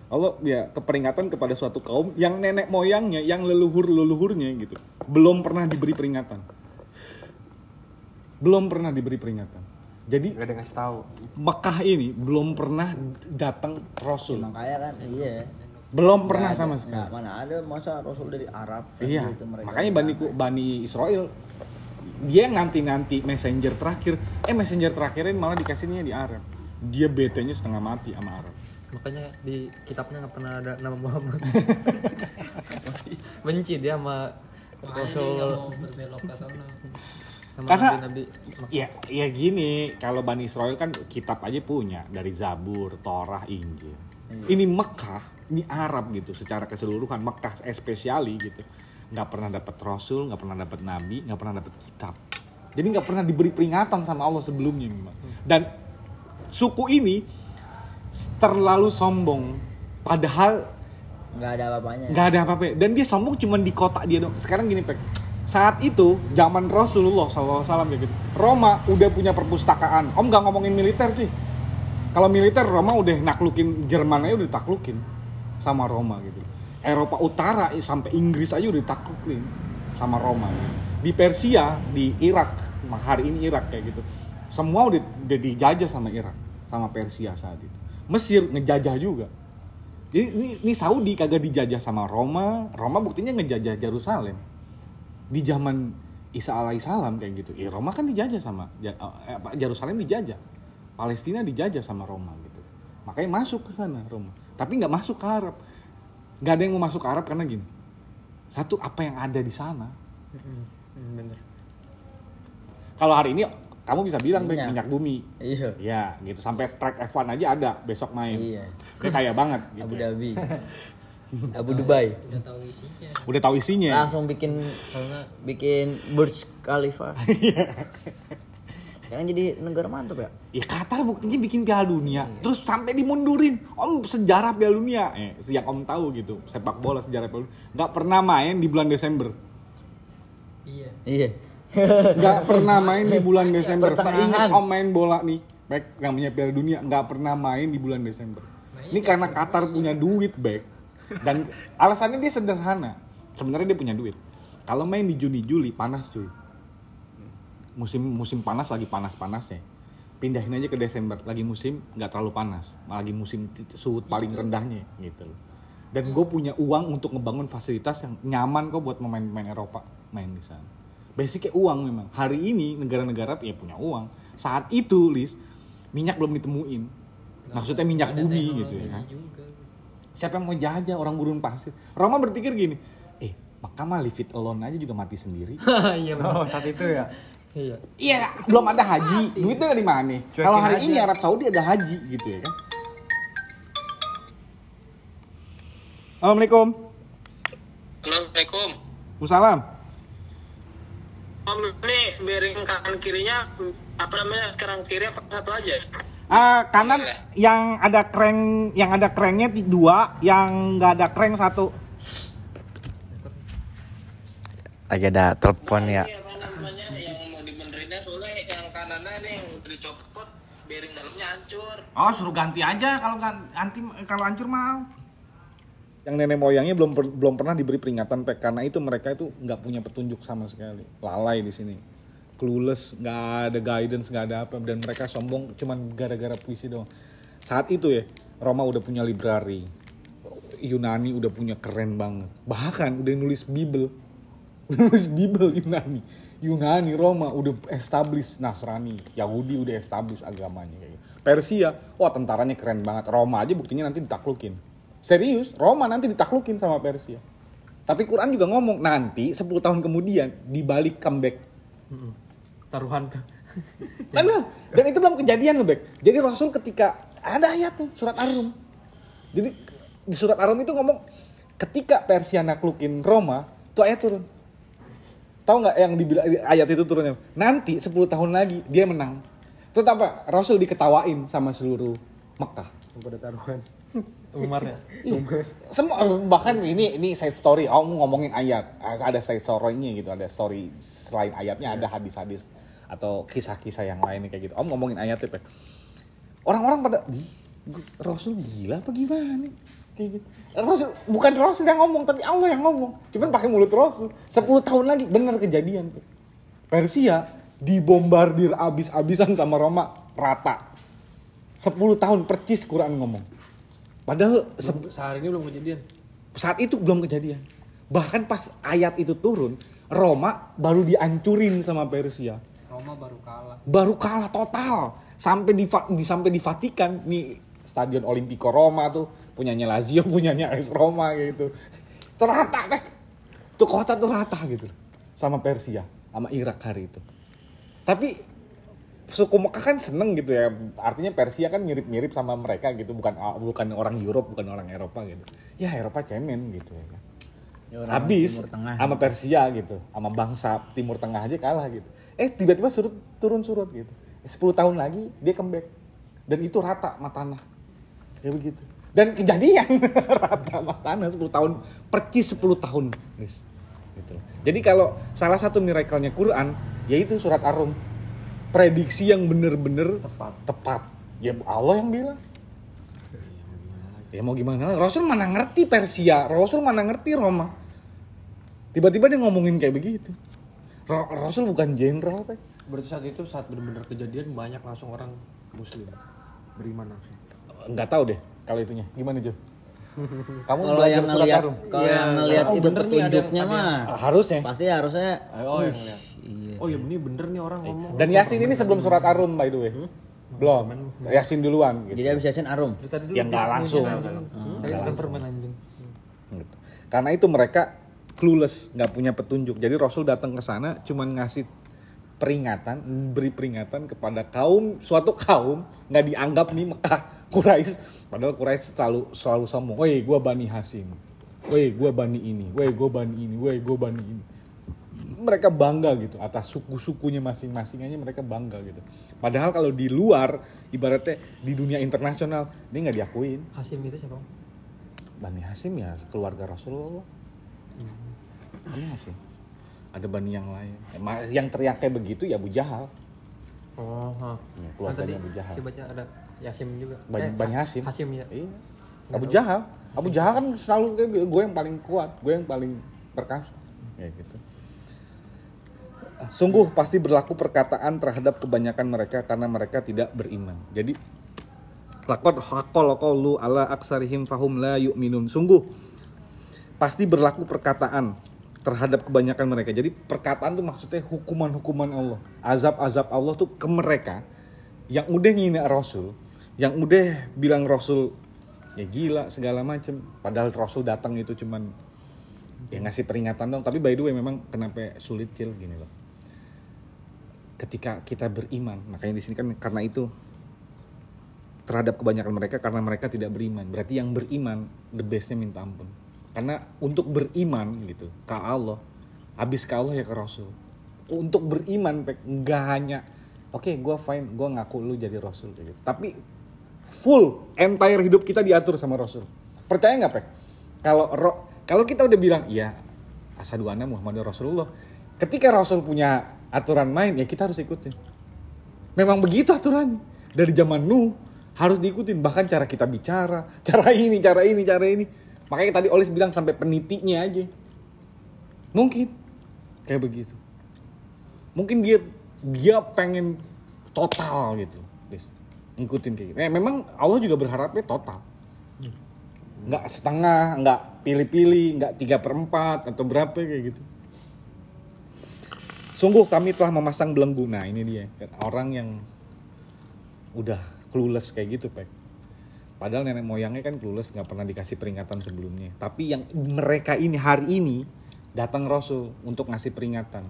Allah ya keperingatan kepada suatu kaum yang nenek moyangnya, yang leluhur leluhurnya gitu, belum pernah diberi peringatan. Belum pernah diberi peringatan. Jadi Gak ada yang ngasih tahu. Mekah ini belum pernah datang Rasul. makanya kan iya Belum pernah sama sekali. nggak, mana ada masa rasul dari Arab kan Iya, gitu, mereka makanya Bani, Bani Israel dia yang nanti-nanti messenger terakhir, eh messenger terakhirnya malah dikasihnya di Arab. Dia betenya setengah mati sama Arab. Makanya di kitabnya nggak pernah ada nama Muhammad. Benci dia sama Rasul mau berbelok ke sana sama Karena- Nabi. Ya, ya gini, kalau Bani Israel kan kitab aja punya dari Zabur, Torah, Injil. Ini Mekah, ini Arab gitu, secara keseluruhan Mekah especially gitu, nggak pernah dapat Rasul, nggak pernah dapat Nabi, nggak pernah dapat kitab. Jadi nggak pernah diberi peringatan sama Allah sebelumnya memang. Dan suku ini terlalu sombong, padahal nggak ada apa-apanya. nggak ada apa-apa. Dan dia sombong cuma di kota dia dong sekarang gini pek. Saat itu zaman Rasulullah SAW ya gitu. Roma udah punya perpustakaan. Om nggak ngomongin militer sih kalau militer Roma udah naklukin Jerman aja udah taklukin sama Roma gitu Eropa Utara eh, sampai Inggris aja udah taklukin sama Roma di Persia di Irak hari ini Irak kayak gitu semua udah, dijajah sama Irak sama Persia saat itu Mesir ngejajah juga ini, ini, ini Saudi kagak dijajah sama Roma. Roma buktinya ngejajah Yerusalem. Di zaman Isa alaihissalam kayak gitu. Ya Roma kan dijajah sama eh, apa, Yerusalem dijajah. Palestina dijajah sama Roma gitu. Makanya masuk ke sana Roma. Tapi nggak masuk ke Arab. Nggak ada yang mau masuk ke Arab karena gini. Satu apa yang ada di sana. Hmm, bener. Kalau hari ini kamu bisa bilang Minyak. minyak bumi. iya Ya gitu sampai strike F1 aja ada besok main. iya Dia kaya banget gitu. Abu Dhabi Abu Dubai udah tahu isinya Udah tahu isinya. langsung bikin bikin Burj Khalifa sekarang jadi negara mantap ya Ya Qatar buktinya bikin Piala Dunia, terus sampai dimundurin. Om sejarah Piala Dunia, eh, yang Om tahu gitu, sepak bola sejarah Piala Dunia, nggak pernah main di bulan Desember, iya iya nggak pernah main di bulan Desember. Seingat Om main bola nih, back namanya Piala Dunia, nggak pernah main di bulan Desember. Ini karena Qatar punya duit, back. Dan alasannya dia sederhana. Sebenarnya dia punya duit. Kalau main di Juni Juli panas cuy. Musim musim panas lagi panas-panasnya. Pindahin aja ke Desember, lagi musim nggak terlalu panas, lagi musim suhu paling rendahnya gitu loh. Dan gue punya uang untuk ngebangun fasilitas yang nyaman kok buat pemain-pemain Eropa main di sana. Basicnya uang memang. Hari ini negara-negara ya punya uang. Saat itu, Lis, minyak belum ditemuin. Maksudnya minyak bumi gitu ya kan. Siapa yang mau jajah orang gurun pasir? Roma berpikir gini, eh maka mah leave it alone aja juga mati sendiri. Iya. Oh, saat itu ya. Iya. Iya, belum ada haji. Duitnya dari mana? Kalau hari aja. ini Arab Saudi ada haji gitu ya kan. Assalamualaikum. Assalamualaikum. Waalaikumsalam. Om ini bearing kanan kirinya apa namanya kanan kiri apa satu aja? Ah, kanan yang ada crank yang ada cranknya dua, yang nggak ada crank satu. Lagi ada telepon ya. Ini apa namanya yang mau dibenerinnya soalnya yang kanannya nih yang udah dicopot bearing dalamnya hancur. Oh, suruh ganti aja kalau ganti kalau hancur mau. Yang nenek moyangnya belum per- belum pernah diberi peringatan Pek karena itu mereka itu nggak punya petunjuk sama sekali. Lalai di sini. Clueless, nggak ada guidance, nggak ada apa dan mereka sombong cuman gara-gara puisi doang. Saat itu ya, Roma udah punya library. Yunani udah punya keren banget. Bahkan udah nulis Bible. nulis Bible Yunani. Yunani, Roma udah establish Nasrani, Yahudi udah establish agamanya kayak. Persia, wah tentaranya keren banget. Roma aja buktinya nanti ditaklukin. Serius, Roma nanti ditaklukin sama Persia. Tapi Quran juga ngomong nanti 10 tahun kemudian dibalik comeback. taruhan. Dan itu belum kejadian loh, Bek. Jadi Rasul ketika ada ayatnya surat Ar-Rum. Jadi di surat Ar-Rum itu ngomong ketika Persia naklukin Roma, tuh ayat turun. Tahu nggak yang dibilang ayat itu turunnya? Nanti 10 tahun lagi dia menang. Terus apa? Rasul diketawain sama seluruh Mekah. Sampai ada taruhan. Umar ya Semua bahkan ini ini side story. Om ngomongin ayat. Ada side story-nya gitu, ada story selain ayatnya ada hadis-hadis atau kisah-kisah yang lain kayak gitu. Om ngomongin ayatnya, Pak. Orang-orang pada "Ih, gu- Rasul gila apa gimana? Kayak gitu. Rasul bukan Rasul yang ngomong, tapi Allah yang ngomong. Cuman pakai mulut Rasul. 10 tahun lagi bener kejadian. Pak. Persia dibombardir abis-abisan sama Roma rata. 10 tahun percis Quran ngomong. Padahal se- Sehari ini belum kejadian. saat itu belum kejadian. Bahkan pas ayat itu turun, Roma baru dihancurin sama Persia. Roma baru kalah Baru kalah total. Sampai di, di sampai di Vatikan nih Stadion Olimpico Roma tuh punyanya Lazio, punyanya AS Roma gitu. Itu rata, Pek. Tuh kota tuh rata gitu sama Persia, sama Irak hari itu. Tapi suku Mekah kan seneng gitu ya. Artinya Persia kan mirip-mirip sama mereka gitu, bukan bukan orang Europe, bukan orang Eropa gitu. Ya Eropa cemen gitu ya kan. Ya, Habis Tengah. sama Persia gitu, sama bangsa Timur Tengah aja kalah gitu. Eh tiba-tiba surut turun surut gitu. Eh, 10 tahun lagi dia comeback. Dan itu rata sama tanah. Ya begitu. Dan kejadian rata sama tanah 10 tahun percis 10 tahun. Gitu. Jadi kalau salah satu miracle-nya Quran yaitu surat Ar-Rum. Prediksi yang bener-bener tepat. Tepat. Ya Allah yang bilang. Ya mau gimana? Rasul mana ngerti Persia, Rasul mana ngerti Roma. Tiba-tiba dia ngomongin kayak begitu. Ra- Rasul bukan jenderal, Pak. Berarti saat itu saat benar-benar kejadian banyak langsung orang muslim beriman langsung. Enggak tahu deh kalau itunya. Gimana, Jo? Kamu Kalau belajar yang surat ngelihat kalau Iya. yang ngelihat Oh, itu petunjuknya mah Ah, harusnya. pasti harusnya Oh, yang. Oh ya ini bener nih orang ngomong. Dan Yasin ini sebelum surat Ar-Rum by the way. Belum. Yasin duluan gitu. Jadi habis yasin arum. Yang nggak langsung. Permen anjing Gitu. Karena itu mereka clueless, nggak punya petunjuk. Jadi Rasul datang ke sana cuman ngasih peringatan, beri peringatan kepada kaum suatu kaum nggak dianggap nih Mekah Quraisy. Padahal Quraisy selalu selalu sombong. Woi, gua Bani Hasim. Woi, gua Bani ini. Woi, gua Bani ini. Woi, gua Bani ini. Mereka bangga gitu atas suku-sukunya masing-masing aja mereka bangga gitu. Padahal kalau di luar ibaratnya di dunia internasional dia nggak diakuin. Hasim itu siapa Bani Hasim ya keluarga Rasulullah. Bani Hasim. Ada bani yang lain. Yang teriak kayak begitu ya Abu Jahal. oh ha. Ya, Kan keluarganya tadi Abu Jahal. saya baca ada Yasim juga Bani, Eh, Bani Hasim. Hasim ya Iya. Abu Jahal. Abu Jahal kan selalu gitu, gue yang paling kuat, gue yang paling perkasa. Ya gitu. Sungguh pasti berlaku perkataan terhadap kebanyakan mereka karena mereka tidak beriman. Jadi hakol qaulu ala aksarihim fahum la yu'minun. Sungguh pasti berlaku perkataan terhadap kebanyakan mereka. Jadi perkataan tuh maksudnya hukuman-hukuman Allah. Azab-azab Allah tuh ke mereka yang udah ngina Rasul, yang udah bilang Rasul ya gila segala macem. Padahal Rasul datang itu cuman ya ngasih peringatan dong. Tapi by the way memang kenapa sulit cil gini loh. Ketika kita beriman, makanya di sini kan karena itu terhadap kebanyakan mereka karena mereka tidak beriman. Berarti yang beriman the bestnya minta ampun. Karena untuk beriman gitu ke Allah, habis ke Allah ya ke Rasul. untuk beriman nggak hanya oke gua fine gua ngaku lu jadi rasul gitu tapi full entire hidup kita diatur sama rasul percaya nggak Pek kalau kalau kita udah bilang iya asadu anna Muhammad Rasulullah ketika rasul punya aturan main ya kita harus ikutin. Memang begitu aturannya. Dari zaman Nuh harus diikutin. Bahkan cara kita bicara cara ini cara ini cara ini. Makanya tadi Olis bilang sampai penitinya aja. Mungkin. Kayak begitu. Mungkin dia dia pengen total gitu Dis. ngikutin kayak gitu. Eh, memang Allah juga berharapnya total. Nggak setengah nggak pilih-pilih nggak tiga perempat atau berapa kayak gitu sungguh kami telah memasang belenggu. Nah ini dia. Orang yang udah clueless kayak gitu pek padahal nenek moyangnya kan clueless nggak pernah dikasih peringatan sebelumnya. Tapi yang mereka ini hari ini datang rasul untuk ngasih peringatan.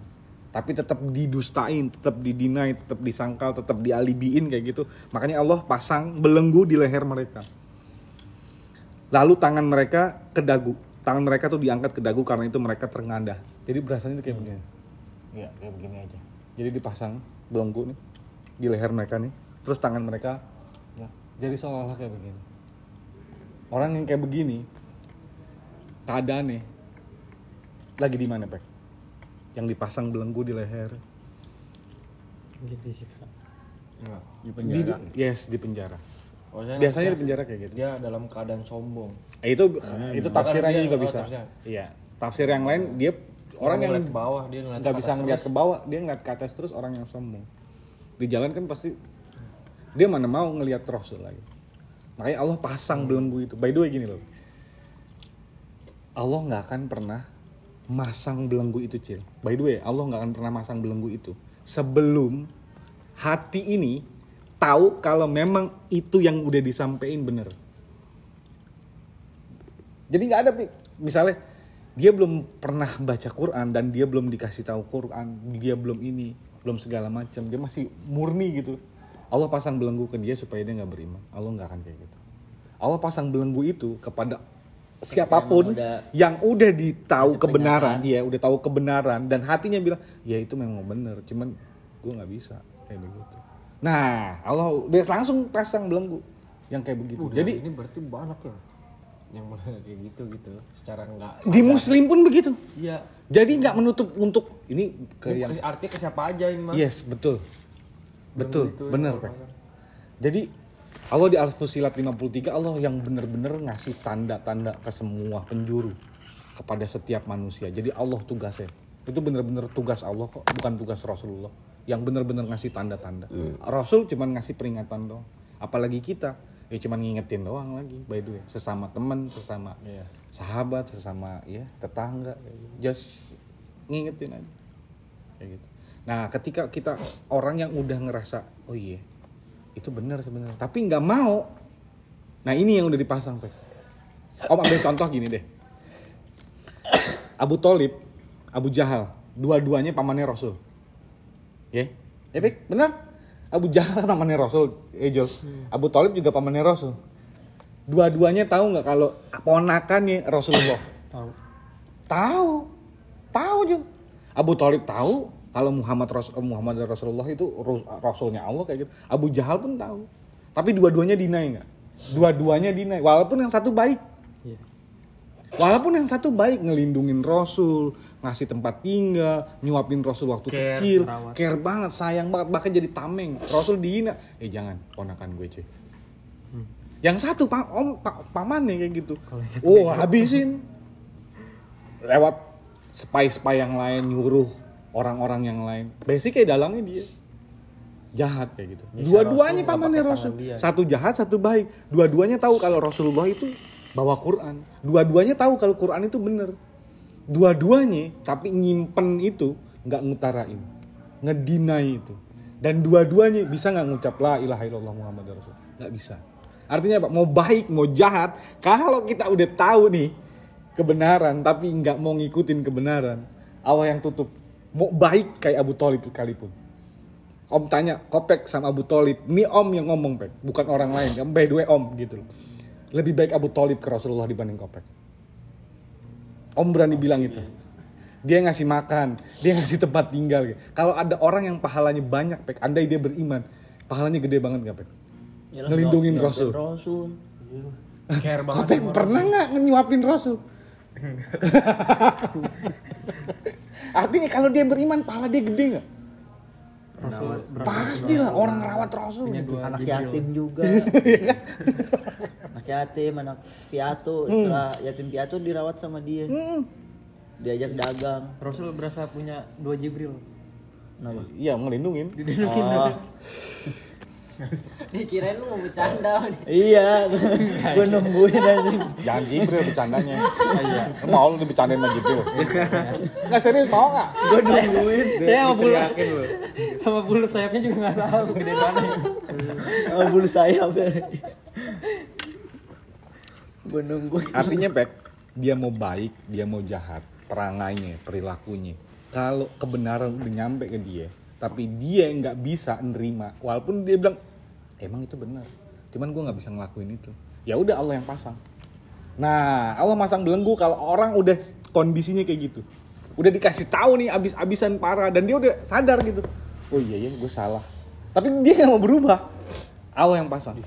Tapi tetap didustain tetap didinai tetap disangkal tetap dialibiin kayak gitu. Makanya Allah pasang belenggu di leher mereka. Lalu tangan mereka ke dagu tangan mereka tuh diangkat ke dagu karena itu mereka terengadah jadi berasanya itu kayak begini ya kayak begini aja. Jadi dipasang belenggu nih di leher mereka nih terus tangan mereka. Ya, jadi seolah-olah kayak begini. Orang yang kayak begini keadaannya lagi di mana pek? Yang dipasang belenggu di leher. Gitu disiksa. di di, penjara. yes di penjara. Oh, biasanya di penjara kayak gitu. Dia dalam keadaan sombong. Eh, itu itu tafsirannya Dia- juga oh, bisa. tafsiran. iya. Tafsir yang lain dia orang yang ke bawah dia ngeliat nggak bisa ngeliat ke bawah dia ngeliat ke atas terus orang yang sombong. Di jalan kan pasti dia mana mau ngelihat rasul lagi. Makanya Allah pasang belenggu itu. By the way gini loh. Allah nggak akan pernah masang belenggu itu cil. By the way Allah nggak akan pernah masang belenggu itu. Sebelum hati ini tahu kalau memang itu yang udah disampaikan bener. Jadi nggak ada misalnya dia belum pernah baca Quran dan dia belum dikasih tahu Quran dia belum ini belum segala macam. Dia masih murni gitu. Allah pasang belenggu ke dia supaya dia nggak beriman. Allah nggak akan kayak gitu. Allah pasang belenggu itu kepada siapa pun Emang udah- yang udah ditahu kebenaran. ya udah tahu kebenaran. Dan hatinya bilang ya itu memang benar cuman gue nggak bisa. Kayak begitu. Nah Allah dia langsung pasang belenggu yang kayak begitu. Udah, jadi ini berarti banyak ya yang mulai kayak gitu gitu secara enggak di muslim pun begitu iya jadi nggak menutup untuk ini ke yang ke- artinya ke siapa aja ini mah yes betul betul yang Pak. pasang. jadi Allah di Al-Fusilat 53 Allah yang benar-benar ngasih tanda-tanda ke semua penjuru kepada setiap manusia. Jadi Allah tugasnya. Itu benar-benar tugas Allah kok, bukan tugas Rasulullah. Yang benar-benar ngasih tanda-tanda. Rasul cuman ngasih peringatan doang. Apalagi kita, ya cuman ngingetin doang lagi by the way. Sesama teman, sesama Iya. sahabat, sesama ya tetangga. gitu. Just ngingetin aja. Kayak gitu. Nah, ketika kita orang yang udah ngerasa, oh iya, itu benar sebenarnya tapi nggak mau nah ini yang udah dipasang Pek. om ambil contoh gini deh Abu Talib Abu Jahal dua-duanya pamannya Rasul ya ya Pek, benar Abu Jahal kan pamannya Rasul eh Jo Abu Talib juga pamannya Rasul dua-duanya tahu nggak kalau ponakannya Rasulullah Tahu. Tahu. Tahu juga. Abu Talib tahu kalau Muhammad Ras Muhammad Rasulullah itu rasulnya Allah kayak gitu. Abu Jahal pun tahu. Tapi dua-duanya dinai nggak? Dua-duanya dinai. Walaupun yang satu baik. Walaupun yang satu baik ngelindungin Rasul, ngasih tempat tinggal, nyuapin Rasul waktu Care, kecil, merawat. care banget, sayang banget, bahkan jadi tameng. Rasul dihina, eh jangan, ponakan gue cuy. Yang satu pa, om pa, paman nih kayak gitu. Oh habisin. Lewat spy-spy yang lain nyuruh orang-orang yang lain. Basicnya dalangnya dia jahat kayak gitu. Dua-duanya pamannya Rasul. dia. Satu jahat, satu baik. Dua-duanya tahu kalau Rasulullah itu bawa Quran. Dua-duanya tahu kalau Quran itu bener. Dua-duanya tapi nyimpen itu nggak ngutarain, ngedinai itu. Dan dua-duanya bisa nggak ngucap la ilaha illallah Muhammad Rasul? Nggak bisa. Artinya apa? Mau baik, mau jahat, kalau kita udah tahu nih kebenaran tapi nggak mau ngikutin kebenaran, Allah yang tutup. Mau baik kayak Abu Thalib sekalipun. Om tanya, Kopek sama Abu Thalib, ini Om yang ngomong, Pek, bukan orang lain. By the way Om gitu loh. Lebih baik Abu Thalib ke Rasulullah dibanding Kopek. Om berani bilang itu. dia ngasih makan, dia ngasih tempat tinggal. Pek. Kalau ada orang yang pahalanya banyak, pek, andai dia beriman, pahalanya gede banget gak pek? Yalah, Ngelindungin nyuapin Rasul. Rasul. Care Kau banget pek pernah nggak nyuapin Rasul? Artinya kalau dia beriman, pahala dia gede nggak? Pastilah orang rawat Rasul. gitu. anak yatim juga Iya kan? anak yatim anak piatu setelah yatim piatu dirawat sama dia Hmm. diajak dagang Rasul berasa punya dua Jibril. Kenapa? Iya ngelindungin. Oh, Nih kirain lu mau bercanda. iya gue nungguin anjing Jangan Jibril bercandanya. Iya. Mau lu dibecandain sama Jibril? Nggak serius mau nggak? gue nungguin Saya sama bulu sama bulu sayapnya juga nggak tahu gede banget. oh, bulu sayap gue nungguin Artinya Pek, dia mau baik, dia mau jahat, perangainya, perilakunya. Kalau kebenaran udah nyampe ke dia, tapi dia nggak bisa nerima, walaupun dia bilang, emang itu benar, cuman gue nggak bisa ngelakuin itu. Ya udah Allah yang pasang. Nah, Allah masang belenggu kalau orang udah kondisinya kayak gitu. Udah dikasih tahu nih abis-abisan parah dan dia udah sadar gitu. Oh iya ya, gue salah. Tapi dia nggak mau berubah. Allah yang pasang.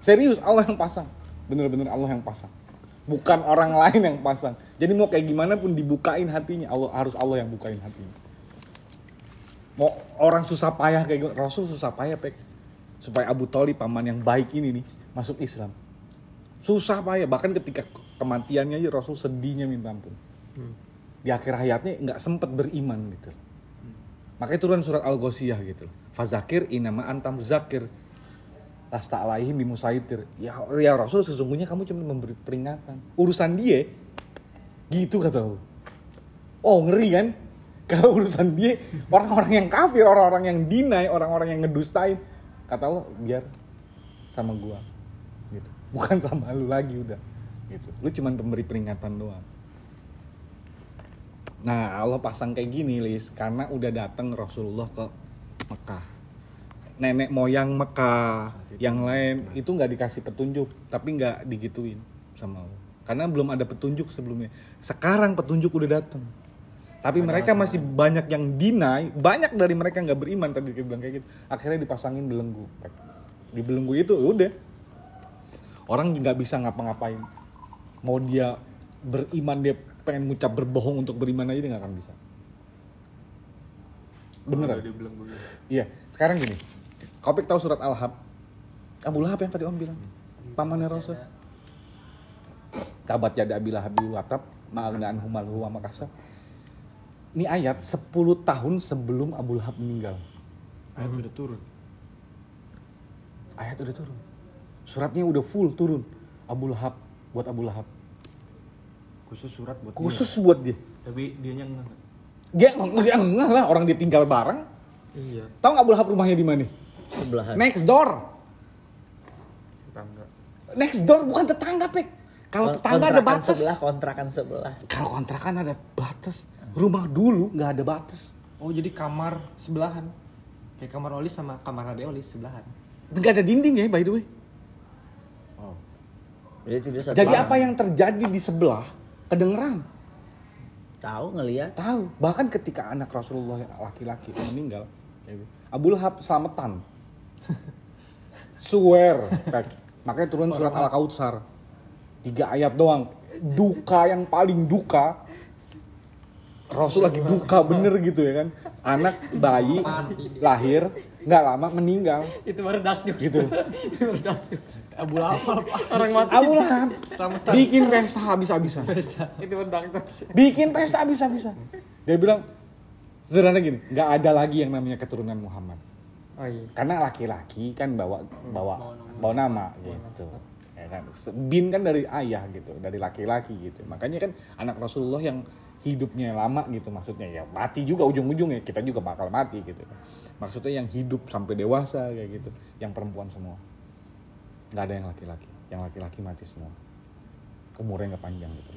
Serius Allah yang pasang. Bener-bener Allah yang pasang. Bukan orang lain yang pasang. Jadi mau kayak gimana pun dibukain hatinya. Allah harus Allah yang bukain hatinya. Mau orang susah payah kayak gue, Rasul susah payah pek. Supaya Abu Talib paman yang baik ini nih masuk Islam. Susah payah bahkan ketika kematiannya aja Rasul sedihnya minta ampun. Di akhir hayatnya nggak sempet beriman gitu. Makanya turun surat Al-Ghosiyah gitu. Fazakir inama antam zakir lasta alaihim bimusaitir. Ya ya Rasul sesungguhnya kamu cuma memberi peringatan. Urusan dia gitu kata Allah. Oh ngeri kan? Kalau urusan dia orang-orang yang kafir orang-orang yang dinai orang-orang yang ngedustain. Kata Allah biar sama gua. Gitu. Bukan sama lu lagi udah. Gitu. Lu cuma pemberi peringatan doang nah Allah pasang kayak gini Lis karena udah datang Rasulullah ke Mekah. Nenek moyang Mekah yang lain itu nggak dikasih petunjuk tapi nggak digituin sama Allah karena belum ada petunjuk sebelumnya. Sekarang petunjuk udah datang tapi mereka masih banyak yang deny banyak dari mereka nggak beriman tadi dia bilang kayak gitu. Akhirnya dipasangin belenggu. Di belenggu itu ya udah. Orang nggak bisa ngapa-ngapain. Mau dia beriman dia pengen ngucap berbohong untuk beriman aja dia nggak akan bisa bilang begitu. Iya, sekarang gini. Kopik tahu surat Al-Hab? Abu Lahab yang tadi Om bilang. Pamannya Rasul. Tabat yada Abi Lahab watab ma'agna anhu malhu wa makasab. Ini ayat 10 tahun sebelum Abu Lahab meninggal. Ayat udah turun. Ayat udah turun. Suratnya udah full turun. Abu Lahab buat Abu Lahab. Khusus surat buat Khusus buat dia. Tapi dia enggak. Dia dia enggak lah orang dia tinggal bareng. Iya. Tahu nggak Abu Lahab rumahnya di mana? sebelahan Next door. Tetangga. Next door bukan tetangga, Pek. Kalau tetangga ada batas. sebelah kontrakan sebelah Kalau kontrakan ada batas. Rumah dulu nggak ada batas. Oh jadi kamar sebelahan. Kayak kamar Olis sama kamar Ade Olis sebelahan. Nggak ada dinding ya, by the way. jadi satu Jadi apa yang terjadi di sebelah kedengeran. tahu ngelihat Tahu. Bahkan ketika anak Rasulullah laki-laki meninggal, ya, Abu Lahab selamatan. Swear. Pek. Makanya turun surat Al-Kautsar. Tiga ayat doang. Duka yang paling duka. Rasul lagi duka bener gitu ya kan. Anak bayi lahir nggak lama meninggal Itu baru dark jokes. gitu. Itu baru dark jokes. Abu Lahab. Orang mati. Abu Lahab bikin pesta habis-habisan. Itu baru dark jokes. Bikin pesta habis-habisan. Dia bilang sederhana gini, nggak ada lagi yang namanya keturunan Muhammad. Oh iya. Karena laki-laki kan bawa bawa bawa nama gitu. Ya kan? Bin kan dari ayah gitu, dari laki-laki gitu. Makanya kan anak Rasulullah yang hidupnya lama gitu maksudnya ya mati juga ujung-ujungnya kita juga bakal mati gitu. Maksudnya yang hidup sampai dewasa kayak gitu, yang perempuan semua. nggak ada yang laki-laki, yang laki-laki mati semua. Umurnya nggak panjang gitu.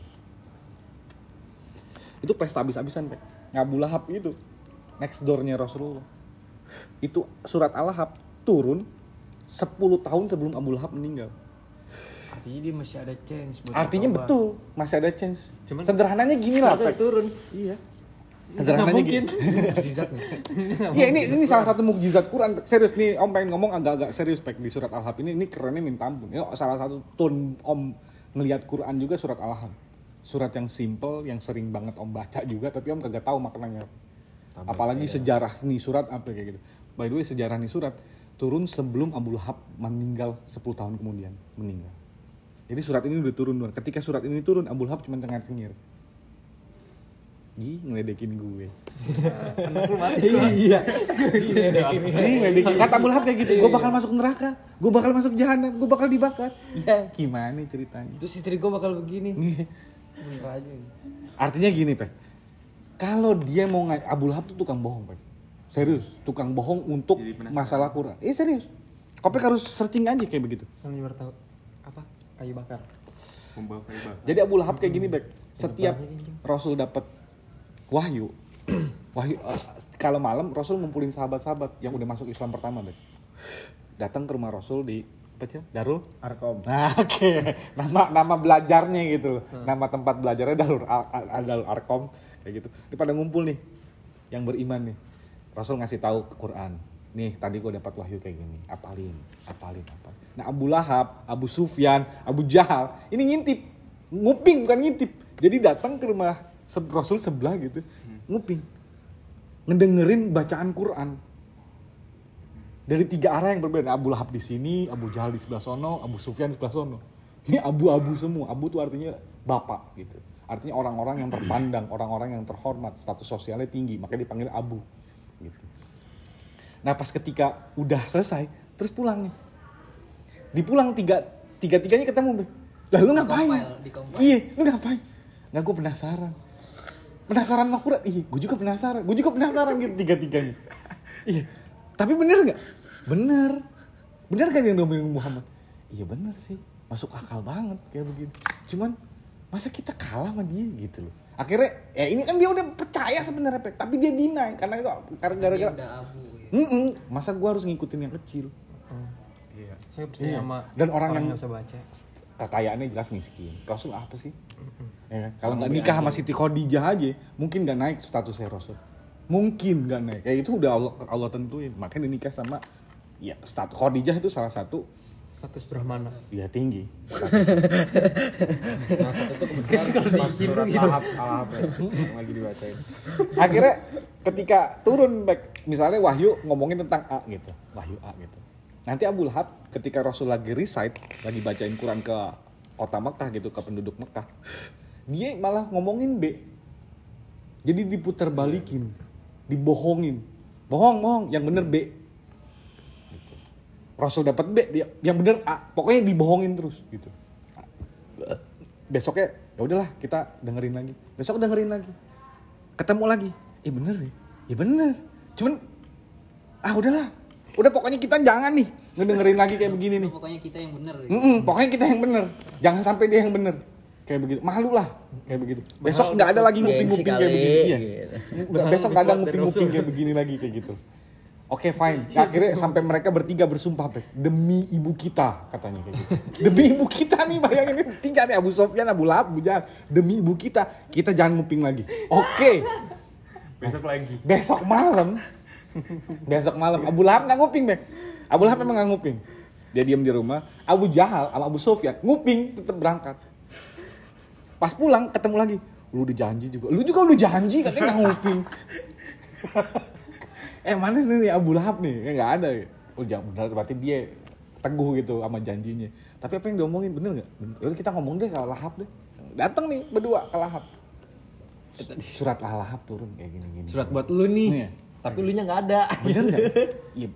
Itu pesta habis-habisan, Pak. Abu Lahab itu next door-nya Rasulullah itu surat Al-Lahab turun 10 tahun sebelum Abu Lahab meninggal. Artinya dia masih ada chance buat Artinya betul, masih ada chance. Cuman- Sederhananya gini lah, turun. Iya. Sederhananya gini. mukjizat nih Iya ini ini salah satu mukjizat Quran. Serius nih Om pengen ngomong agak-agak serius Pek di surat Al-Hab ini. Ini kerennya minta ampun. Ini salah satu tone Om ngelihat Quran juga surat Al-Hab. Surat yang simple, yang sering banget Om baca juga, tapi Om kagak tahu maknanya. Apalagi sejarah nih surat apa kayak gitu. By the way sejarah nih surat turun sebelum Abu Lahab meninggal 10 tahun kemudian meninggal. Jadi surat ini udah turun duluan. Ketika surat ini turun Abu Lahab cuma tengah Ih, ngeledekin gue. Iya. Ini ngeledekin. Kata Abu Lahab kayak gitu, gue bakal masuk neraka, gue bakal masuk jahanam, gue bakal dibakar. Ya, gimana ceritanya? Terus istri gue bakal begini. Nih, Bener aja. Artinya gini, Pek. Kalau dia mau ngai Abu Lahab tuh tukang bohong, Pek. Serius, tukang bohong untuk masalah Quran. Eh serius. Kopek harus searching aja kayak begitu. kan baru tahu apa kayu bakar. Jadi Abu Lahab kayak gini, Bek. Setiap Rasul dapat wahyu, wahyu eh, kalau malam Rasul ngumpulin sahabat-sahabat yang udah masuk Islam pertama, Bek. Datang ke rumah Rasul di apa sih? Darul Arkom. Nah, oke. Nama nama belajarnya gitu loh. Nama tempat belajarnya Darul Ar- Ar- Darul Arkom kayak gitu. Ini pada ngumpul nih yang beriman nih. Rasul ngasih tahu ke Quran. Nih, tadi gue dapat wahyu kayak gini. Apalin, apalin, apalin. Nah, Abu Lahab, Abu Sufyan, Abu Jahal, ini ngintip. Nguping bukan ngintip. Jadi datang ke rumah se- Rasul sebelah gitu. Nguping. Ngedengerin bacaan Quran dari tiga arah yang berbeda. Abu Lahab di sini, Abu Jahal di sebelah sono, Abu Sufyan di sebelah sono. Ini abu-abu semua. Abu tuh artinya bapak gitu. Artinya orang-orang yang terpandang, orang-orang yang terhormat, status sosialnya tinggi, makanya dipanggil Abu. Gitu. Nah pas ketika udah selesai, terus pulang nih. Dipulang tiga tiga tiganya ketemu, Bek. Lah lu ngapain? Iya, lu ngapain? Nggak gue penasaran. Penasaran sama Quran? Iya, gue juga penasaran. Gue juga penasaran gitu tiga-tiganya. Iya, tapi bener nggak? Bener. Bener kan yang ngomongin Muhammad? Iya bener sih. Masuk akal banget kayak begitu. Cuman masa kita kalah sama dia gitu loh. Akhirnya ya ini kan dia udah percaya sebenarnya Pek. tapi dia deny karena karena gara-gara ya. Mm-mm, masa gua harus ngikutin yang kecil. Iya. saya percaya Iya. sama Dan orang yang- bisa baca Kekayaannya jelas miskin. Rasul apa sih? Ya kan? Kalau nggak nikah sama Siti Khadijah aja, mungkin nggak naik statusnya Rasul. Mungkin nggak naik. Kayak itu udah Allah, Allah tentuin. Makanya dia nikah sama ya status Khadijah itu salah satu status brahmana ya tinggi. Nah, satu itu kebetulan pas surat lahap, lahap ya, yang lagi dibacain. Akhirnya ketika turun back, misalnya Wahyu ngomongin tentang A gitu, Wahyu A gitu. Nanti Abu Lahab ketika Rasul lagi recite, lagi bacain Quran ke kota Mekah gitu, ke penduduk Mekah, dia malah ngomongin B. Jadi diputar balikin, dibohongin, bohong bohong, yang bener B. Gitu. Rasul dapat B, dia yang bener A, pokoknya dibohongin terus gitu. Besoknya ya udahlah kita dengerin lagi, besok dengerin lagi, ketemu lagi, eh bener nih, ya bener, cuman ah udahlah, udah pokoknya kita jangan nih ngedengerin lagi kayak begini nih. Pokoknya kita yang bener ya. Mm-mm, pokoknya kita yang bener. Jangan sampai dia yang bener. Kayak begitu. Malu lah. Kayak begitu. Besok nggak ada lagi nguping-nguping Gengsi kayak begini. Iya. gitu. Nggak- Besok nggak ada nguping-nguping kayak begini lagi kayak gitu. Oke fine. Nah, akhirnya sampai mereka bertiga bersumpah Pek. demi ibu kita katanya kayak gitu. Demi ibu kita nih bayangin ini tiga nih Abu Sofyan, Abu Lahab, Abu Jahal. Demi ibu kita kita jangan nguping lagi. Oke. Besok lagi. Besok malam Besok malam Abu Lahab nggak nguping Bek Abu Lahab memang nggak nguping. Dia diam di rumah. Abu Jahal sama Abu Sofyan nguping tetap berangkat. Pas pulang ketemu lagi. Lu udah janji juga. Lu juga udah janji katanya nggak nguping. Eh mana nih Abu Lahab nih? Ya nggak ada. Ya Oh jangan benar berarti dia teguh gitu sama janjinya. Tapi apa yang diomongin bener nggak? Yaudah kita ngomong deh ke Lahab deh. Datang nih berdua ke Lahab. Surat Al-Lahab turun kayak gini-gini. Surat buat lu nih. Iya. Tapi lu nya nggak ada. bener nggak? Iya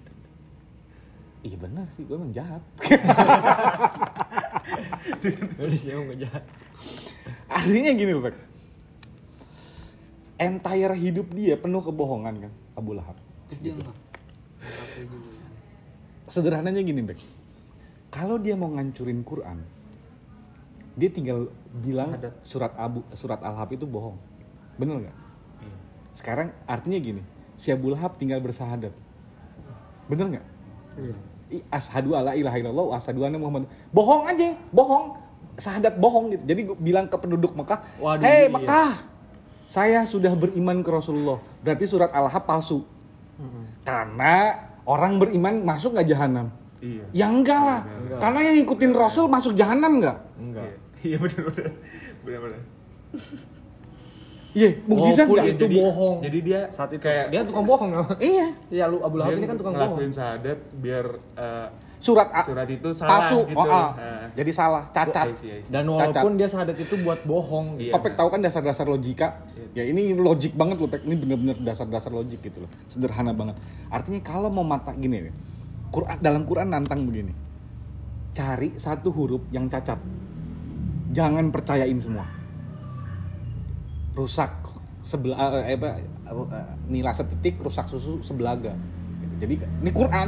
iya bener sih gue emang jahat. Udah sih emang nggak jahat. artinya gini loh entire hidup dia penuh kebohongan kan? Abu Lahab. Terus dia juga. sederhananya gini Bek kalau dia mau ngancurin Quran dia tinggal bilang surat Abu surat Al-Hab itu bohong. Bener nggak? Sekarang artinya gini si Abu Lahab tinggal bersahadat. Bener nggak ashadu alla ilaha illallah wa ashadu anna muhammad bohong aja bohong syahadat bohong gitu jadi gua bilang ke penduduk Mekah Waduh, hei iya. Mekah saya sudah beriman ke Rasulullah berarti surat al-hab palsu karena orang beriman masuk nggak jahanam Iya. ya enggak lah karena yang ikutin Rasul masuk jahanam nggak Enggak. Iya benar benar. Benar benar. Iya mukjizat Walaupun nggak itu bohong. Jadi dia Saat itu kayak dia tukang bohong. ya? iya Iya, lu Abu Lahab ini kan tukang bohong. ngelakuin syahadat biar eh, surat A- surat itu salah palsu gitu. oh, ah. Nah. jadi salah cacat I see, I see. Dan walaupun dia syahadat itu buat bohong. Iya. Opek tahu kan dasar-dasar logika? Ya ini logik banget loh, Pek. Ini bener-bener dasar-dasar logik gitu loh. Sederhana banget. Artinya kalau mau mata gini nih. Quran dalam Quran nantang begini. Cari satu huruf yang cacat. Jangan percayain semua. Rusak sebelah eh, apa eh, nila setitik rusak susu sebelaga. Gitu. Jadi ini Quran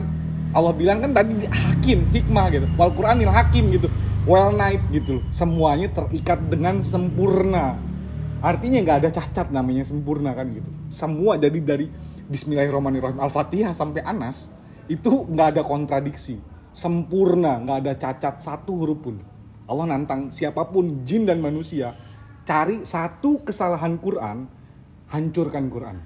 Allah bilang kan tadi di- hakim hikmah gitu. Wal Quranil hakim gitu. Well night gitu. Semuanya terikat dengan sempurna. Artinya nggak ada cacat namanya sempurna kan gitu. Semua jadi dari Bismillahirrahmanirrahim Al-Fatihah sampai Anas itu nggak ada kontradiksi. Sempurna, nggak ada cacat satu huruf pun. Allah nantang siapa pun jin dan manusia cari satu kesalahan Quran, hancurkan Quran.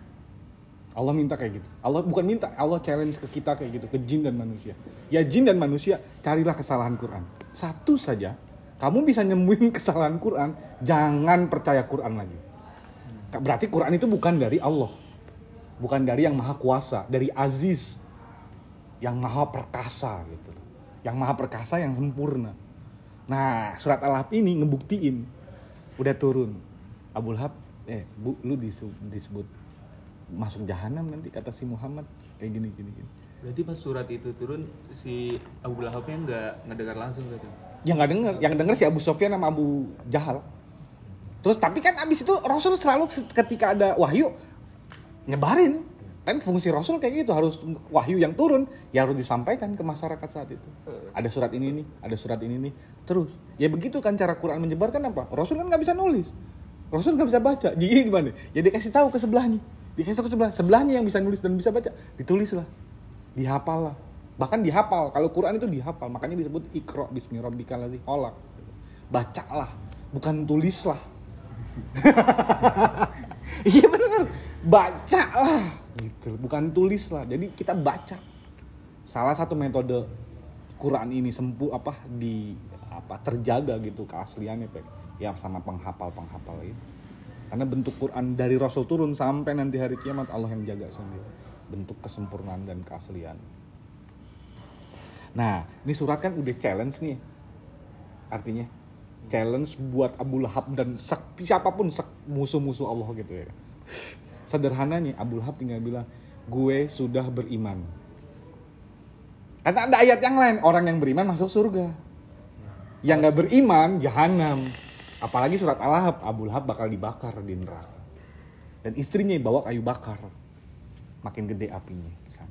Allah minta kayak gitu. Allah bukan minta, Allah challenge ke kita kayak gitu, ke jin dan manusia. Ya jin dan manusia, carilah kesalahan Quran. Satu saja, kamu bisa nyembuhin kesalahan Quran, jangan percaya Quran lagi. Berarti Quran itu bukan dari Allah. Bukan dari yang maha kuasa, dari Aziz. Yang maha perkasa gitu. Yang maha perkasa yang sempurna. Nah, surat Al-Hab ini ngebuktiin udah turun. Abu Lahab eh bu, lu disebut, disebut masuk jahanam nanti kata si Muhammad kayak gini gini gini. Berarti pas surat itu turun si Abu Lahabnya nggak ngedengar langsung gitu. Ya nggak denger, yang denger si Abu Sofyan sama Abu Jahal. Terus tapi kan abis itu Rasul selalu ketika ada wahyu nyebarin. Kan fungsi Rasul kayak gitu harus wahyu yang turun ya harus disampaikan ke masyarakat saat itu. Ada surat ini nih, ada surat ini nih. Terus ya begitu kan cara Quran menyebarkan apa? Rasul kan nggak bisa nulis. Rasul nggak bisa baca. Jadi gimana? Ya dikasih tahu ke sebelahnya. Dikasih tahu ke sebelah. Sebelahnya yang bisa nulis dan bisa baca. Ditulislah. Dihafal lah. Bahkan dihafal. Kalau Quran itu dihafal. Makanya disebut ikro bismi rabbikal ladzi khalaq. Bacalah. Bukan tulislah. Iya bener. Baca lah. Gitu. Bukan tulis lah. Jadi kita baca. Salah satu metode Quran ini sempu apa di apa terjaga gitu keasliannya Pak. Ya sama penghafal-penghafal itu. Karena bentuk Quran dari Rasul turun sampai nanti hari kiamat Allah yang jaga sendiri. Bentuk kesempurnaan dan keaslian. Nah, ini surat kan udah challenge nih. Artinya challenge buat Abu Lahab dan siapa pun musuh-musuh Allah gitu ya. Sederhananya Abu Lahab tinggal bilang, gue sudah beriman. Karena ada ayat yang lain, orang yang beriman masuk surga. Yang nggak beriman, jahanam. Apalagi surat Al-Lahab, Abu Lahab bakal dibakar di neraka. Dan istrinya bawa kayu bakar. Makin gede apinya sana.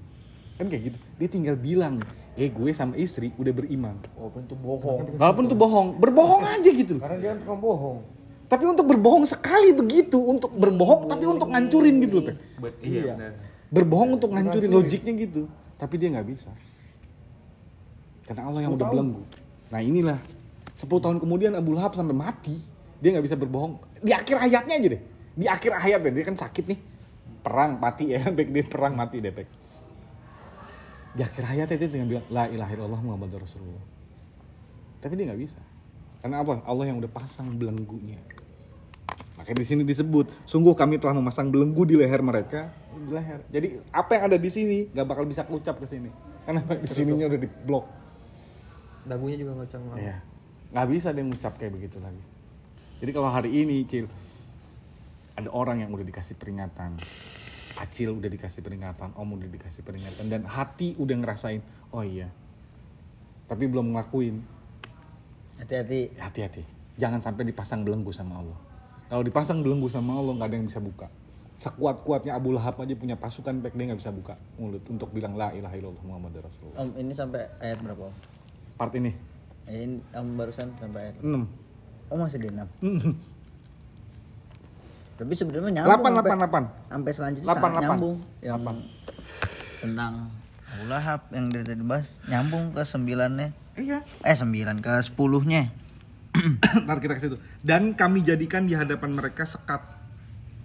Kan kayak gitu. Dia tinggal bilang, eh gue sama istri udah beriman. Walaupun itu bohong. Walaupun itu bohong, berbohong aja gitu. Karena dia tukang bohong. Tapi untuk berbohong sekali begitu, untuk berbohong tapi untuk ngancurin gitu loh, iya, benar. Berbohong untuk ngancurin logiknya gitu. Tapi dia nggak bisa. Karena Allah yang udah belenggu. Nah inilah 10 tahun kemudian Abu Lahab sampai mati, dia nggak bisa berbohong. Di akhir ayatnya aja deh. Di akhir ayat deh, dia kan sakit nih. Perang mati ya, Pek. Dia perang mati deh, Pek. Di akhir ayatnya dia tinggal bilang, La ilaha illallah Muhammad Rasulullah. Tapi dia nggak bisa. Karena apa? Allah yang udah pasang belenggunya. Makanya di sini disebut, sungguh kami telah memasang belenggu di leher mereka, di leher. Jadi apa yang ada di sini nggak bakal bisa kelucap ke sini. Karena di sininya udah diblok. dagunya juga ngocang banget Iya. Nggak bisa dia ngucap kayak begitu lagi. Jadi kalau hari ini, Cil, ada orang yang udah dikasih peringatan. Acil udah dikasih peringatan, Om udah dikasih peringatan, dan hati udah ngerasain, oh iya. Tapi belum ngelakuin, Hati-hati. hati-hati. Jangan sampai dipasang belenggu sama Allah. Kalau dipasang belenggu sama Allah nggak ada yang bisa buka. Sekuat-kuatnya Abu Lahab aja punya pasukan back dia nggak bisa buka mulut untuk bilang la ilaha illallah Muhammad Rasulullah. Om ini sampai ayat berapa? Om? Part ini Ini om barusan sampai ayat. 6. Oh masih di 6. Tapi sebenarnya nyambung 8 sampai, 8 8. sampai selanjutnya Delapan, sangat delapan. nyambung yang tentang Abu Lahab yang dari tadi bahas nyambung ke sembilannya. Iya. Eh sembilan ke sepuluhnya. Ntar kita ke situ. Dan kami jadikan di hadapan mereka sekat.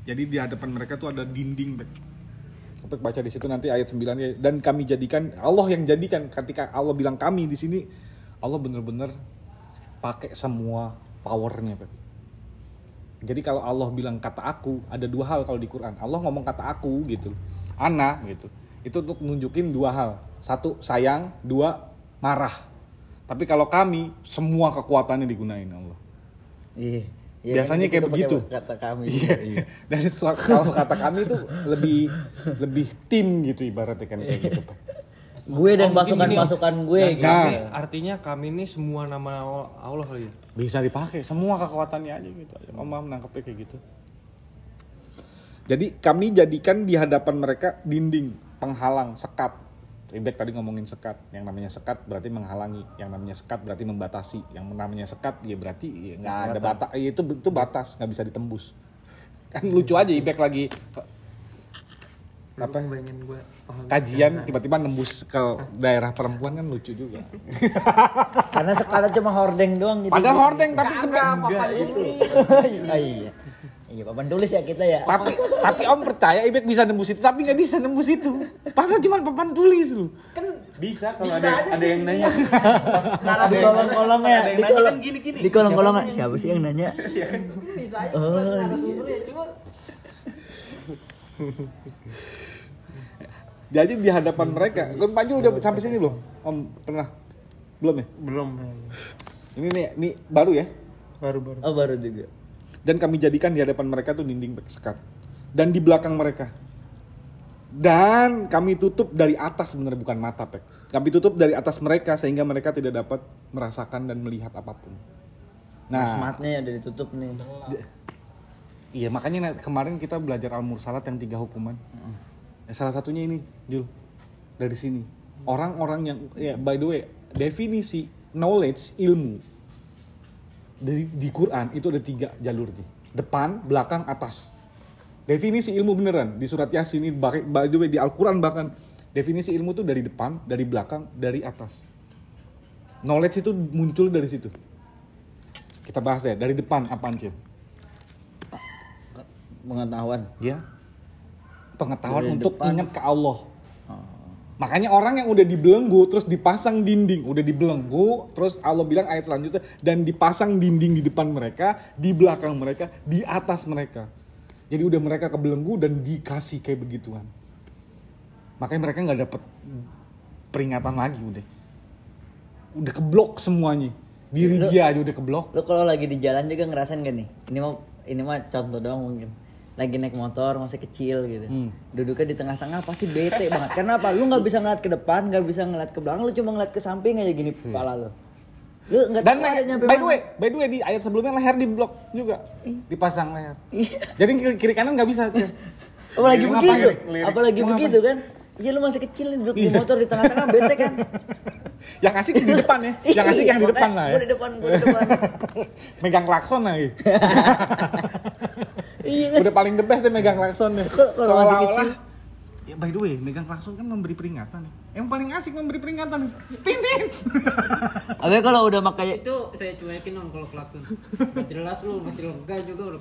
Jadi di hadapan mereka tuh ada dinding. Untuk baca di situ nanti ayat 9 ya. Dan kami jadikan Allah yang jadikan ketika Allah bilang kami di sini Allah bener-bener pakai semua powernya, Bek. Jadi kalau Allah bilang kata aku, ada dua hal kalau di Quran. Allah ngomong kata aku gitu. Ana gitu. Itu untuk nunjukin dua hal. Satu sayang, dua marah. Tapi kalau kami semua kekuatannya digunain Allah. Iya. Biasanya kayak begitu. Kata kami. Iya, iya. Dan su- kalau kata kami itu lebih lebih tim gitu ibaratnya kan kayak gitu. Pak. Gue dan Oh, pasukan-pasukan gue Dan gitu. kami, artinya kami ini semua nama Allah kali ya. Bisa dipakai semua kekuatannya aja gitu. Om Mam nangkepnya kayak gitu. Jadi kami jadikan di hadapan mereka dinding penghalang sekat. Ribet tadi ngomongin sekat. Yang namanya sekat berarti menghalangi. Yang namanya sekat berarti membatasi. Yang namanya sekat ya berarti ya nggak ada batas. itu itu batas nggak bisa ditembus. Kan lucu aja Ibek lagi apa gue paham kajian tiba-tiba nembus ke daerah perempuan kan lucu juga. Karena sekarang cuma hordeng doang gitu. Padahal hordeng tapi gede. oh, iya. Iya, papan tulis ya kita ya. Tapi tapi Om percaya Ibek bisa nembus itu tapi nggak bisa nembus itu. Padahal cuma papan tulis lu. Bisa kalau ada ada yang nanya. di kolong-kolongnya, Ada yang di nanya kolong kan gini-gini. di kolong-kolongan siapa sih yang nanya? Bisa aja Oh, narasumber ya, cuma Jadi di hadapan mereka, Om Panju udah sampai sini belum? Om pernah? Belum ya? belum Ini nih, ini baru ya. baru baru Oh, baru juga. Dan kami jadikan di hadapan mereka tuh dinding sekat. Dan di belakang mereka. Dan kami tutup dari atas sebenarnya bukan mata, Pek. Kami tutup dari atas mereka sehingga mereka tidak dapat merasakan dan melihat apa pun. Nah, Matnya udah ditutup nih. Iya makanya na- kemarin kita belajar al mursalat yang tiga hukuman. Ya, salah satunya ini, Jul, dari sini. Orang-orang yang, ya by the way, definisi knowledge ilmu dari di Quran itu ada tiga jalur nih. Depan, belakang, atas. Definisi ilmu beneran di surat Yasin ini di Al Quran bahkan definisi ilmu tuh dari depan, dari belakang, dari atas. Knowledge itu muncul dari situ. Kita bahas ya dari depan apaan Cil? Pengetahuan. ya pengetahuan Dari untuk depan. ingat ke Allah makanya orang yang udah dibelenggu terus dipasang dinding. Udah dibelenggu terus Allah bilang ayat selanjutnya dan dipasang dinding di depan mereka di belakang mereka di atas mereka. Jadi udah mereka kebelenggu dan dikasih kayak begituan. Makanya mereka nggak dapet peringatan lagi udah. Udah keblok semuanya. Diri dia aja udah keblok. Lu kalau lagi di jalan juga ngerasain gak nih? Ini mau ini mah contoh doang mungkin. Lagi naik motor masih kecil gitu. Hmm. Duduknya di tengah-tengah pasti bete banget. Kenapa? Lu nggak bisa ngeliat ke depan, nggak bisa ngeliat ke belakang, lu cuma ngeliat ke samping aja gini kepala lu. Lu nggak Dan leher- nyampe by the way, by the way di ayat sebelumnya leher di blok juga, dipasang leher. Iya. Jadi kiri, kiri kanan nggak bisa. Apalagi Lirik begitu. apa? Lirik. Apalagi Mau begitu kan. Iya lu masih kecil nih duduk di motor di tengah-tengah bete kan. yang asik di depan ya, yang asik yang di depan lah ya. Gue di depan, gue di depan. Megang klakson lagi. Iya kan. Udah paling the best deh megang klakson deh. Kalau- kalau masih Seolah-olah. kecil. Ya by the way, megang klakson kan memberi peringatan. Yang paling asik memberi peringatan. Tintin. Tapi kalau udah pakai itu saya cuekin om kalau klakson. Jelas lu masih lega juga udah